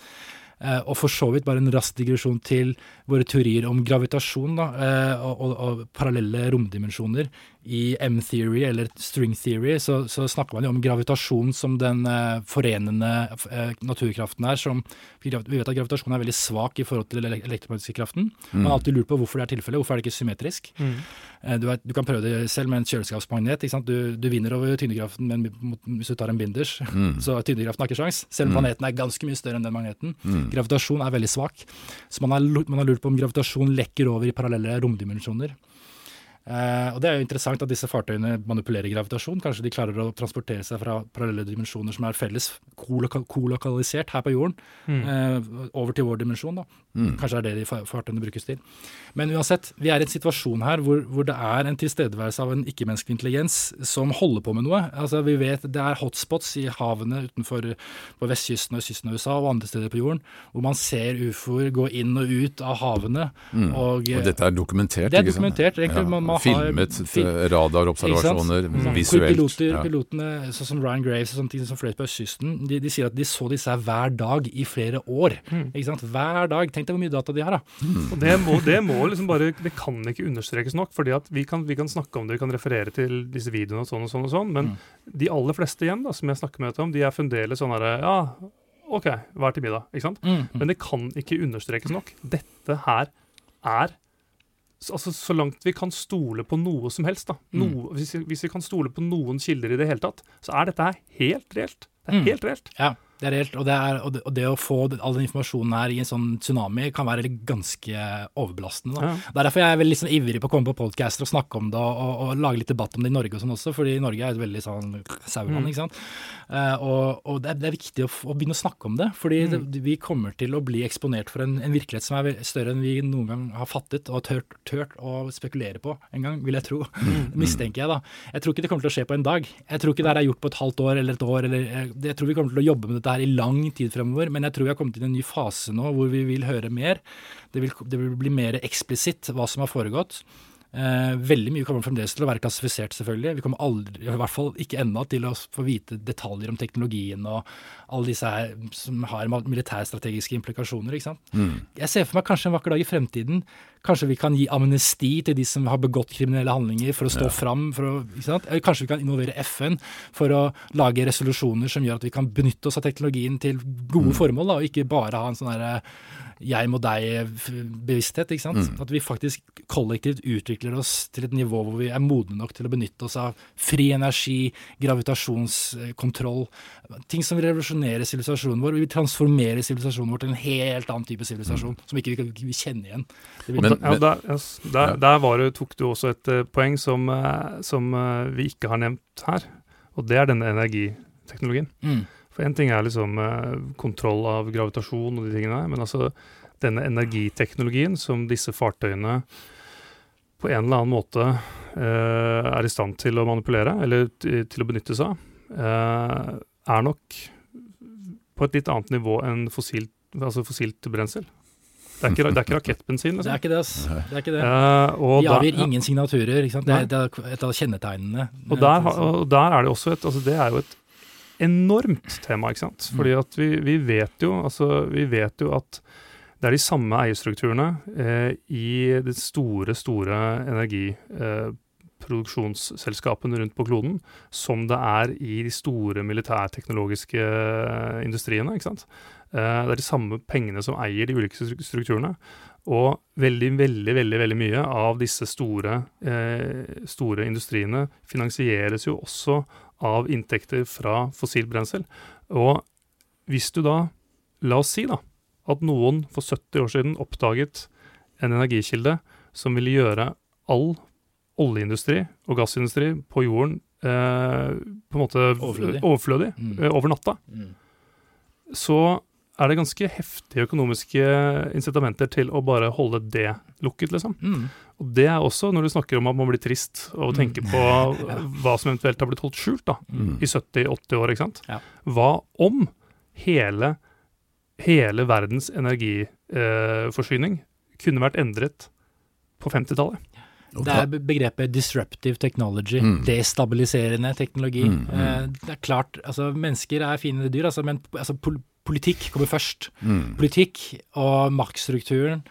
Eh, og for så vidt bare en rask digresjon til våre teorier om gravitasjon da, eh, og, og, og parallelle romdimensjoner. I M-theory, eller string theory, så, så, snakker man jo om gravitasjon som den eh, forenende eh, naturkraften er. Som, vi vet at gravitasjon er veldig svak i forhold til den elektromagnetiske kraften. Mm. Man har alltid lurt på hvorfor det er tilfellet. Hvorfor er det ikke symmetrisk? Mm. Eh, du, er, du, kan prøve det selv med en kjøleskapsmagnet. Du, du, vinner over tyngdekraften men hvis du tar en binders. Mm. *laughs* Så tyngdekraften har ikke sjans, selv om mm. planeten er ganske mye større enn den magneten. Mm. Gravitasjon er veldig svak. Så man har, man har lurt på om gravitasjon lekker over i parallelle romdimensjoner. Uh, og Det er jo interessant at disse fartøyene manipulerer gravitasjon. Kanskje de klarer å transportere seg fra parallelle dimensjoner som er felles, kolokalisert her på jorden, mm. uh, over til vår dimensjon. da. Mm. Kanskje er det de fartøyene brukes til. Men uansett, vi er i en situasjon her hvor, hvor det er en tilstedeværelse av en ikke-menneskelig intelligens som holder på med noe. Altså Vi vet det er hotspots i havene utenfor på vestkysten og kysten av USA og andre steder på jorden, hvor man ser ufoer gå inn og ut av havene. Mm. Og, og, dette er dokumentert? Det er dokumentert. egentlig. Ja. Man filmet har, radarobservasjoner visuelt. Piloter, ja. Pilotene, sånn som Ryan Graves og sånne ting som fløy på østkysten, de, de, sier at de så disse her hver dag i flere år. Mm. Ikke sant? Hver dag. Tenk deg hvor mye data de har, da. Mm. Og det må, det må, liksom bare Det kan ikke understrekes nok. fordi at vi kan, vi kan, snakke om det, vi kan referere til disse videoene og sånn og sånn, og sånn men mm. de aller fleste igjen da, som jeg snakker med om, de er fremdeles sånn herre Ja, OK, hva er til middag? Ikke sant? Mm. Men det kan ikke understrekes nok. Dette her er altså, så langt vi kan stole på noe som helst, da. Mm. Noe, mm. hvis, hvis, vi kan stole på noen kilder i det hele tatt, så er dette her helt reelt. Det er mm. helt reelt. Ja. Det er helt, Og det, er, og, det, og det, å få all den informasjonen her i en sånn tsunami kan være ganske overbelastende. Da. Ja. Det er derfor jeg veldig sånn ivrig på å komme på podcaster og snakke om det og, og, og, lage litt debatt om det i Norge og sånn også, fordi Norge er et veldig sånn sauland, mm. ikke sant. Uh, og, det er, det, er, viktig å, å, begynne å snakke om det, fordi mm. vi kommer til å bli eksponert for en, en, virkelighet som er større enn vi noen gang har fattet og tørt, tørt å spekulere på en gang, vil jeg tro. Mm. *laughs* Mistenker jeg, da. Jeg tror ikke det kommer til å skje på en dag. Jeg tror ikke det her er gjort på et halvt år eller et år. Eller, jeg, jeg tror vi kommer til å jobbe med dette her i lang tid fremover, men jeg tror vi har kommet inn i en ny fase nå hvor vi vil høre mer. Det vil, det vil bli mer eksplisitt hva som har foregått. Eh, veldig mye kommer fremdeles til å være klassifisert, selvfølgelig. Vi kommer aldri, i hvert fall ikke ennå, til å få vite detaljer om teknologien og alle disse her som har militærstrategiske implikasjoner. ikke sant? Mm. Jeg ser for meg kanskje en vakker dag i fremtiden Kanskje vi kan gi amnesti til de som har begått kriminelle handlinger, for å stå ja. fram. For å? Kanskje vi kan involvere FN for å lage resolusjoner som gjør at vi kan benytte oss av teknologien til gode mm. formål, da, og ikke bare ha en sånn herre jeg må deg-bevissthet. ikke sant? Mm. At vi faktisk kollektivt utvikler oss til et nivå hvor vi er modne nok til å benytte oss av fri energi, gravitasjonskontroll, ting som vil revolusjonere sivilisasjonen vår. Vi vil transformere sivilisasjonen vår til en helt annen type sivilisasjon, mm. som ikke vi kan kjenne igjen. Men, men, ja, der, yes, der, der det, tok du også et uh, poeng som, uh, som uh, vi ikke har nevnt her, og det er denne energiteknologien. Mm. For én ting er liksom kontroll av gravitasjon og de tingene der, men altså denne energiteknologien som disse fartøyene på en eller annen måte eh, er i stand til å manipulere, eller til å benytte seg av, eh, er nok på et litt annet nivå enn fossilt, altså fossilt brensel. Det er ikke, det er ikke rakettbensin. Liksom. Det er ikke det. ass. Det er ikke det. Uh, De avgir ja. ingen signaturer. ikke sant? Det er, det er et av kjennetegnene. Og der, og der, er det også et altså Det er jo et enormt tema, ikke sant. Fordi at vi, vi, vet jo, altså, vi vet jo at det er de samme eierstrukturene eh, i det store, store energiprosjektet eh, rundt på kloden som det er i de store militærteknologiske eh, industriene. ikke sant? Eh, det er de samme pengene som eier de ulike strukturene. Og veldig, veldig veldig, veldig mye av disse store, eh, store industriene finansieres jo også av inntekter fra fossilt brensel. Og hvis du da, la oss si da, at noen for 70 år siden oppdaget en energikilde som ville gjøre all oljeindustri og gassindustri på jorden eh, på en måte overflødig, overflødig mm. eh, over natta, mm. så er det ganske heftige økonomiske incitamenter til å bare holde det lukket, liksom. Mm. Og det er også når du snakker om at man blir trist av å mm. tenke på *laughs* hva som eventuelt har blitt holdt skjult da, mm. i 70-80 år. ikke sant? Ja. Hva om hele, hele verdens energiforsyning eh, kunne vært endret på 50-tallet? Det er begrepet disruptive technology. Mm. Destabiliserende teknologi. Mm, mm. Eh, det er klart, altså Mennesker er fine dyr, altså, men altså, politikk kommer først. Mm. Politikk og maktstrukturen.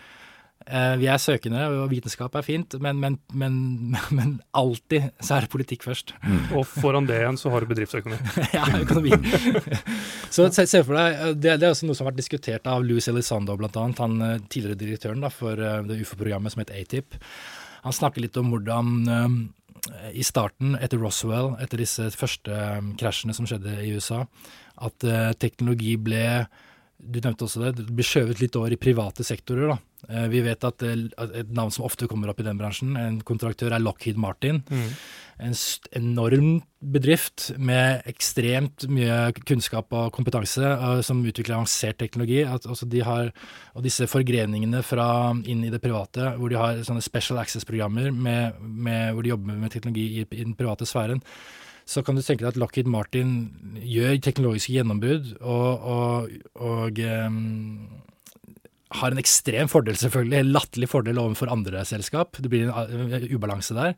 Eh, vi er søkende, og vitenskap er fint, men, men, men, *laughs* men alltid så er det politikk først. Mm. Og foran det igjen så har du bedriftsøkonomi. *laughs* ja, økonomi. *laughs* så se, se, for deg, eh, det, det, er også noe som har vært diskutert av Louis Elizondo, bl.a., han tidligere direktøren da, for det UFO-programmet som het ATIP. Han snakker litt om hvordan i starten, etter Roswell, etter disse første krasjene som skjedde i USA, at uh, teknologi ble du nevnte også det, det blir skjøvet litt over i private sektorer. da. Uh, vi vet at, uh, et navn som ofte kommer opp i den bransjen, en kontraktør er Lockheed Martin. Mm. En enorm bedrift med ekstremt mye kunnskap og kompetanse som utvikler avansert teknologi. At, altså de har, og disse forgreningene fra inn i det private, hvor de har sånne special access-programmer hvor de jobber med teknologi i, i den private sfæren så kan du tenke deg at Lockheed Martin gjør teknologiske gjennombrudd og, og, og um, har en ekstrem fordel, selvfølgelig, en latterlig fordel overfor andre selskap. Det blir en ubalanse der.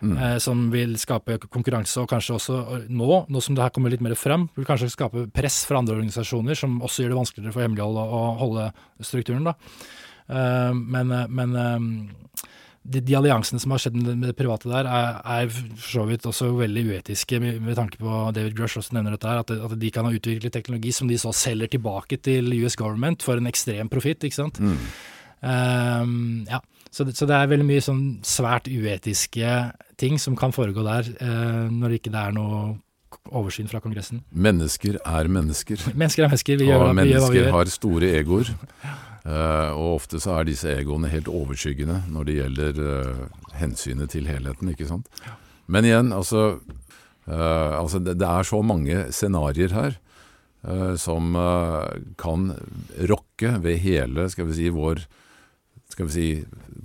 Mm. Eh, som vil skape konkurranse, og kanskje også nå, nå som det her kommer litt mer frem, vil kanskje skape press fra andre organisasjoner, som også gjør det vanskeligere for hemmelighold å, å holde strukturen. da. Eh, men, men de, de, alliansene som har skjedd med det private der, er, er for så vidt også veldig uetiske, med, med tanke på David Grush også nevner dette her, at, at, de kan ha utviklet teknologi som de så selger tilbake til US government for en ekstrem profitt, ikke sant. Mm. Um, ja. Så det, så det, er veldig mye sånn svært uetiske ting som kan foregå der, uh, når det ikke er noe oversyn fra Kongressen. Mennesker er mennesker. Mennesker er mennesker, vi gjør, og hva- vi gjør hva vi mennesker gjør. har store egoer. *laughs* Eh, og ofte så er disse egoene helt overskyggende når det gjelder uh, hensynet til helheten, ikke sant. Men igjen, altså, uh, altså det, det er så mange scenarioer her som kan rokke ved hele, skal vi si, vår skal vi si,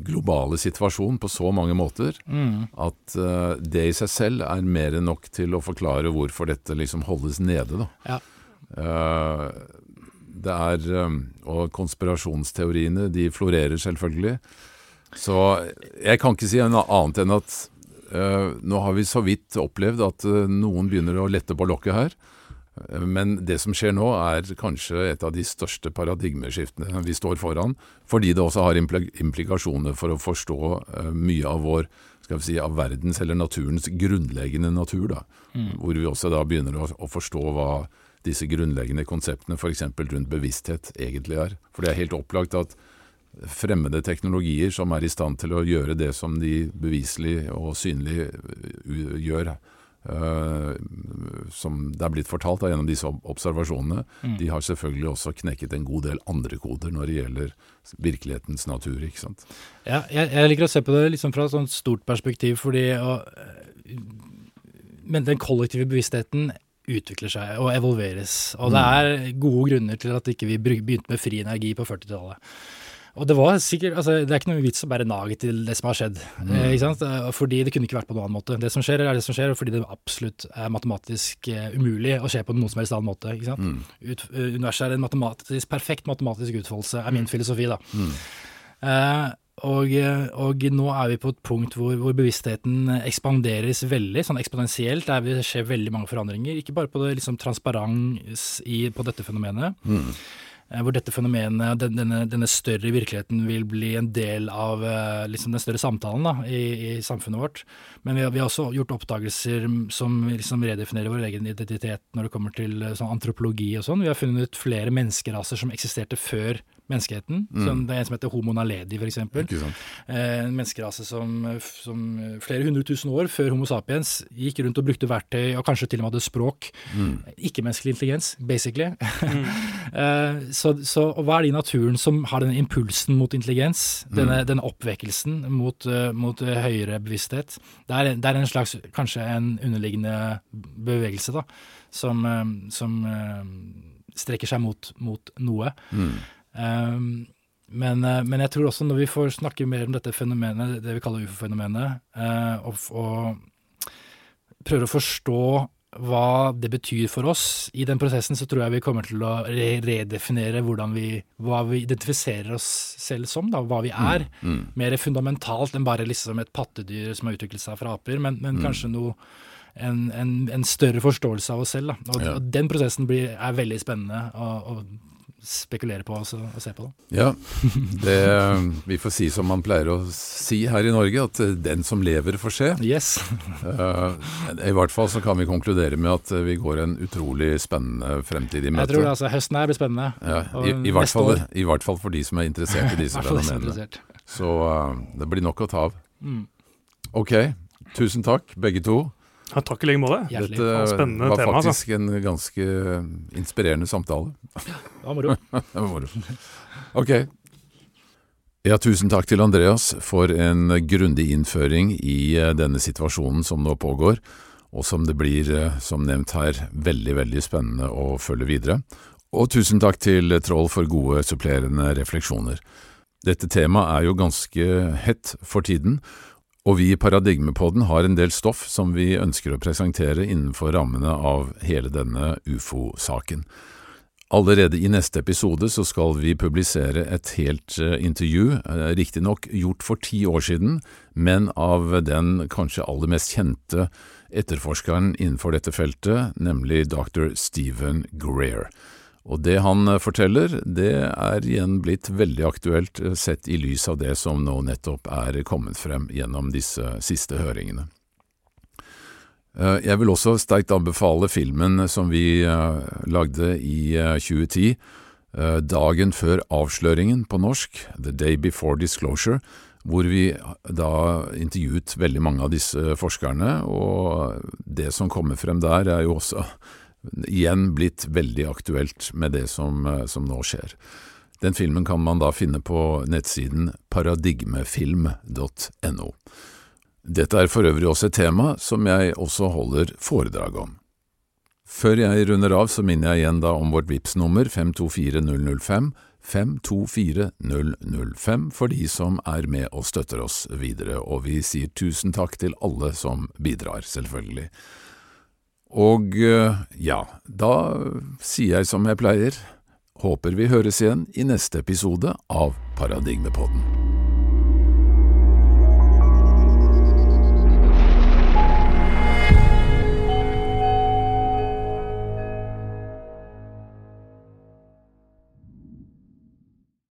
globale situasjon på så mange måter Mm. at det i seg selv er mer enn nok til å forklare hvorfor dette liksom holdes nede. Da. Ja. Det er eh, Og konspirasjonsteoriene, de florerer selvfølgelig. Så jeg kan ikke si noe annet enn at uh, nå har vi så vidt opplevd at uh, noen begynner å lette på lokket her. Men det som skjer nå, er kanskje et av de største paradigmeskiftene vi står foran. Fordi det også har implikasjoner for å forstå eh, mye av vår skal vi si, av verdens eller naturens grunnleggende natur. Da. Hvor vi også da begynner å, å forstå hva disse grunnleggende konseptene f.eks. rundt bevissthet egentlig er. For det er helt opplagt at fremmede teknologier som er i stand til å gjøre det som de beviselig og synlig uh, gjør, uh, som det er blitt fortalt da, gjennom disse observasjonene, observasjonene, de har selvfølgelig også knekket en god del andre koder når det gjelder virkelighetens natur. ikke sant? Ja, jeg, jeg liker å se på det liksom fra et sånt stort perspektiv, fordi å, eh, Men den kollektive bevisstheten utvikler seg og evolveres. Og det er gode grunner til at ikke vi ikke begynte med fri energi på 40-tallet. Og det var sikkert, altså det er ikke noe vits å bare naget til det som har skjedd. Eh, ikke sant? Eh, Fordi det kunne ikke vært på noen annen måte. Det som skjer, er det som skjer, og fordi det absolutt er matematisk eh, umulig å skje på noen som helst annen måte. ikke sant? Ut, eh, universet er en matematisk, perfekt matematisk utfoldelse, er min filosofi, da. Eh, og, eh, og nå er vi på et punkt hvor, hvor bevisstheten ekspanderes veldig, sånn eksponentielt. Det skjer veldig mange forandringer. Ikke bare på det liksom transparens i, på dette fenomenet. Mm. Hvor dette fenomenet, den, denne, denne større virkeligheten, vil bli en del av eh, liksom den større samtalen da, i, i samfunnet vårt. Men vi har, vi har også gjort oppdagelser som liksom redefinerer vår egen identitet når det kommer til eh, sånn antropologi og sånn. Vi har funnet ut flere menneskeraser som eksisterte før menneskeheten. Som det er en som heter Homo naledi, f.eks. Eh, En menneskerase som, som flere hundre tusen år før Homo sapiens gikk rundt og brukte verktøy og kanskje til og med hadde språk. Ikke-menneskelig intelligens, basically. Mm. *laughs* så, så, og hva er det i naturen som har denne impulsen mot intelligens? Denne, denne oppvekkelsen mot, eh, mot eh, høyere bevissthet? Det er, det er en slags, kanskje en underliggende bevegelse, da, som, eh, som eh, strekker seg mot, mot noe. Um, men, eh, men jeg tror også når vi får snakke mer om dette fenomenet, det vi kaller ufo-fenomenet, eh, og, og prøver å forstå hva det betyr for oss i den prosessen, så tror jeg vi kommer til å re redefinere hvordan vi, hva vi identifiserer oss selv som, da, hva vi er. Mer fundamentalt enn bare liksom et pattedyr som har utviklet seg fra aper, men, men kanskje noe en, en, en større forståelse av oss selv. Da. Og, Ja. og den prosessen blir, er veldig spennende og, å spekulere på og, så- og se på. Det. Ja, det, vi får si som man pleier å si her i Norge, at eh, den som lever får se. Yes. Eh, I hvert fall så kan vi konkludere med at eh, vi går en utrolig spennende fremtid i møte. Jeg tror det, altså, høsten her blir spennende. Ja, i, i, hvert fall. I hvert fall for de som er interessert i disse *laughs* fenomenene. Så eh, det blir nok å ta av. Mm. Ok, tusen takk begge to. Ja, takk i like måte. Dette var tema, altså. faktisk en ganske inspirerende samtale. Det var moro. *laughs* Det var moro. Ok. Ja, tusen takk til Andreas for en grundig innføring i eh, denne situasjonen som nå pågår, og som det blir, eh, som nevnt her, veldig, veldig spennende å følge videre. Og tusen takk til Troll for gode supplerende refleksjoner. Dette temaet er jo ganske hett for tiden, og vi i Paradigmepodden har en del stoff som vi ønsker å presentere innenfor rammene av hele denne ufo-saken. Allerede i neste episode så skal vi publisere et helt eh, intervju, eh, riktignok gjort for ti år siden, men av den kanskje aller mest kjente etterforskeren innenfor dette feltet, nemlig dr. Stephen Greer. Og det han eh, forteller, det er igjen blitt veldig aktuelt eh, sett i lys av det som nå nettopp er kommet frem gjennom disse siste høringene. Eh, Jeg vil også sterkt anbefale filmen som vi lagde i eh, 2010, eh, Dagen før avsløringen på norsk, The Day Before Disclosure, hvor vi da intervjuet veldig mange av disse forskerne, og det som kommer frem der er jo også igjen blitt veldig aktuelt med det som, som nå skjer. Den filmen kan man da finne på nettsiden paradigmefilm.no. Dette er for øvrig også et tema som jeg også holder foredrag om. Før jeg runder av, så minner jeg igjen da om vårt VIPS nummer 524005, 524005 for de som er med og støtter oss videre, og vi sier tusen takk til alle som bidrar, selvfølgelig. Og eh, ja, da sier jeg som jeg pleier, håper vi høres igjen i neste episode av Paradigmepodden.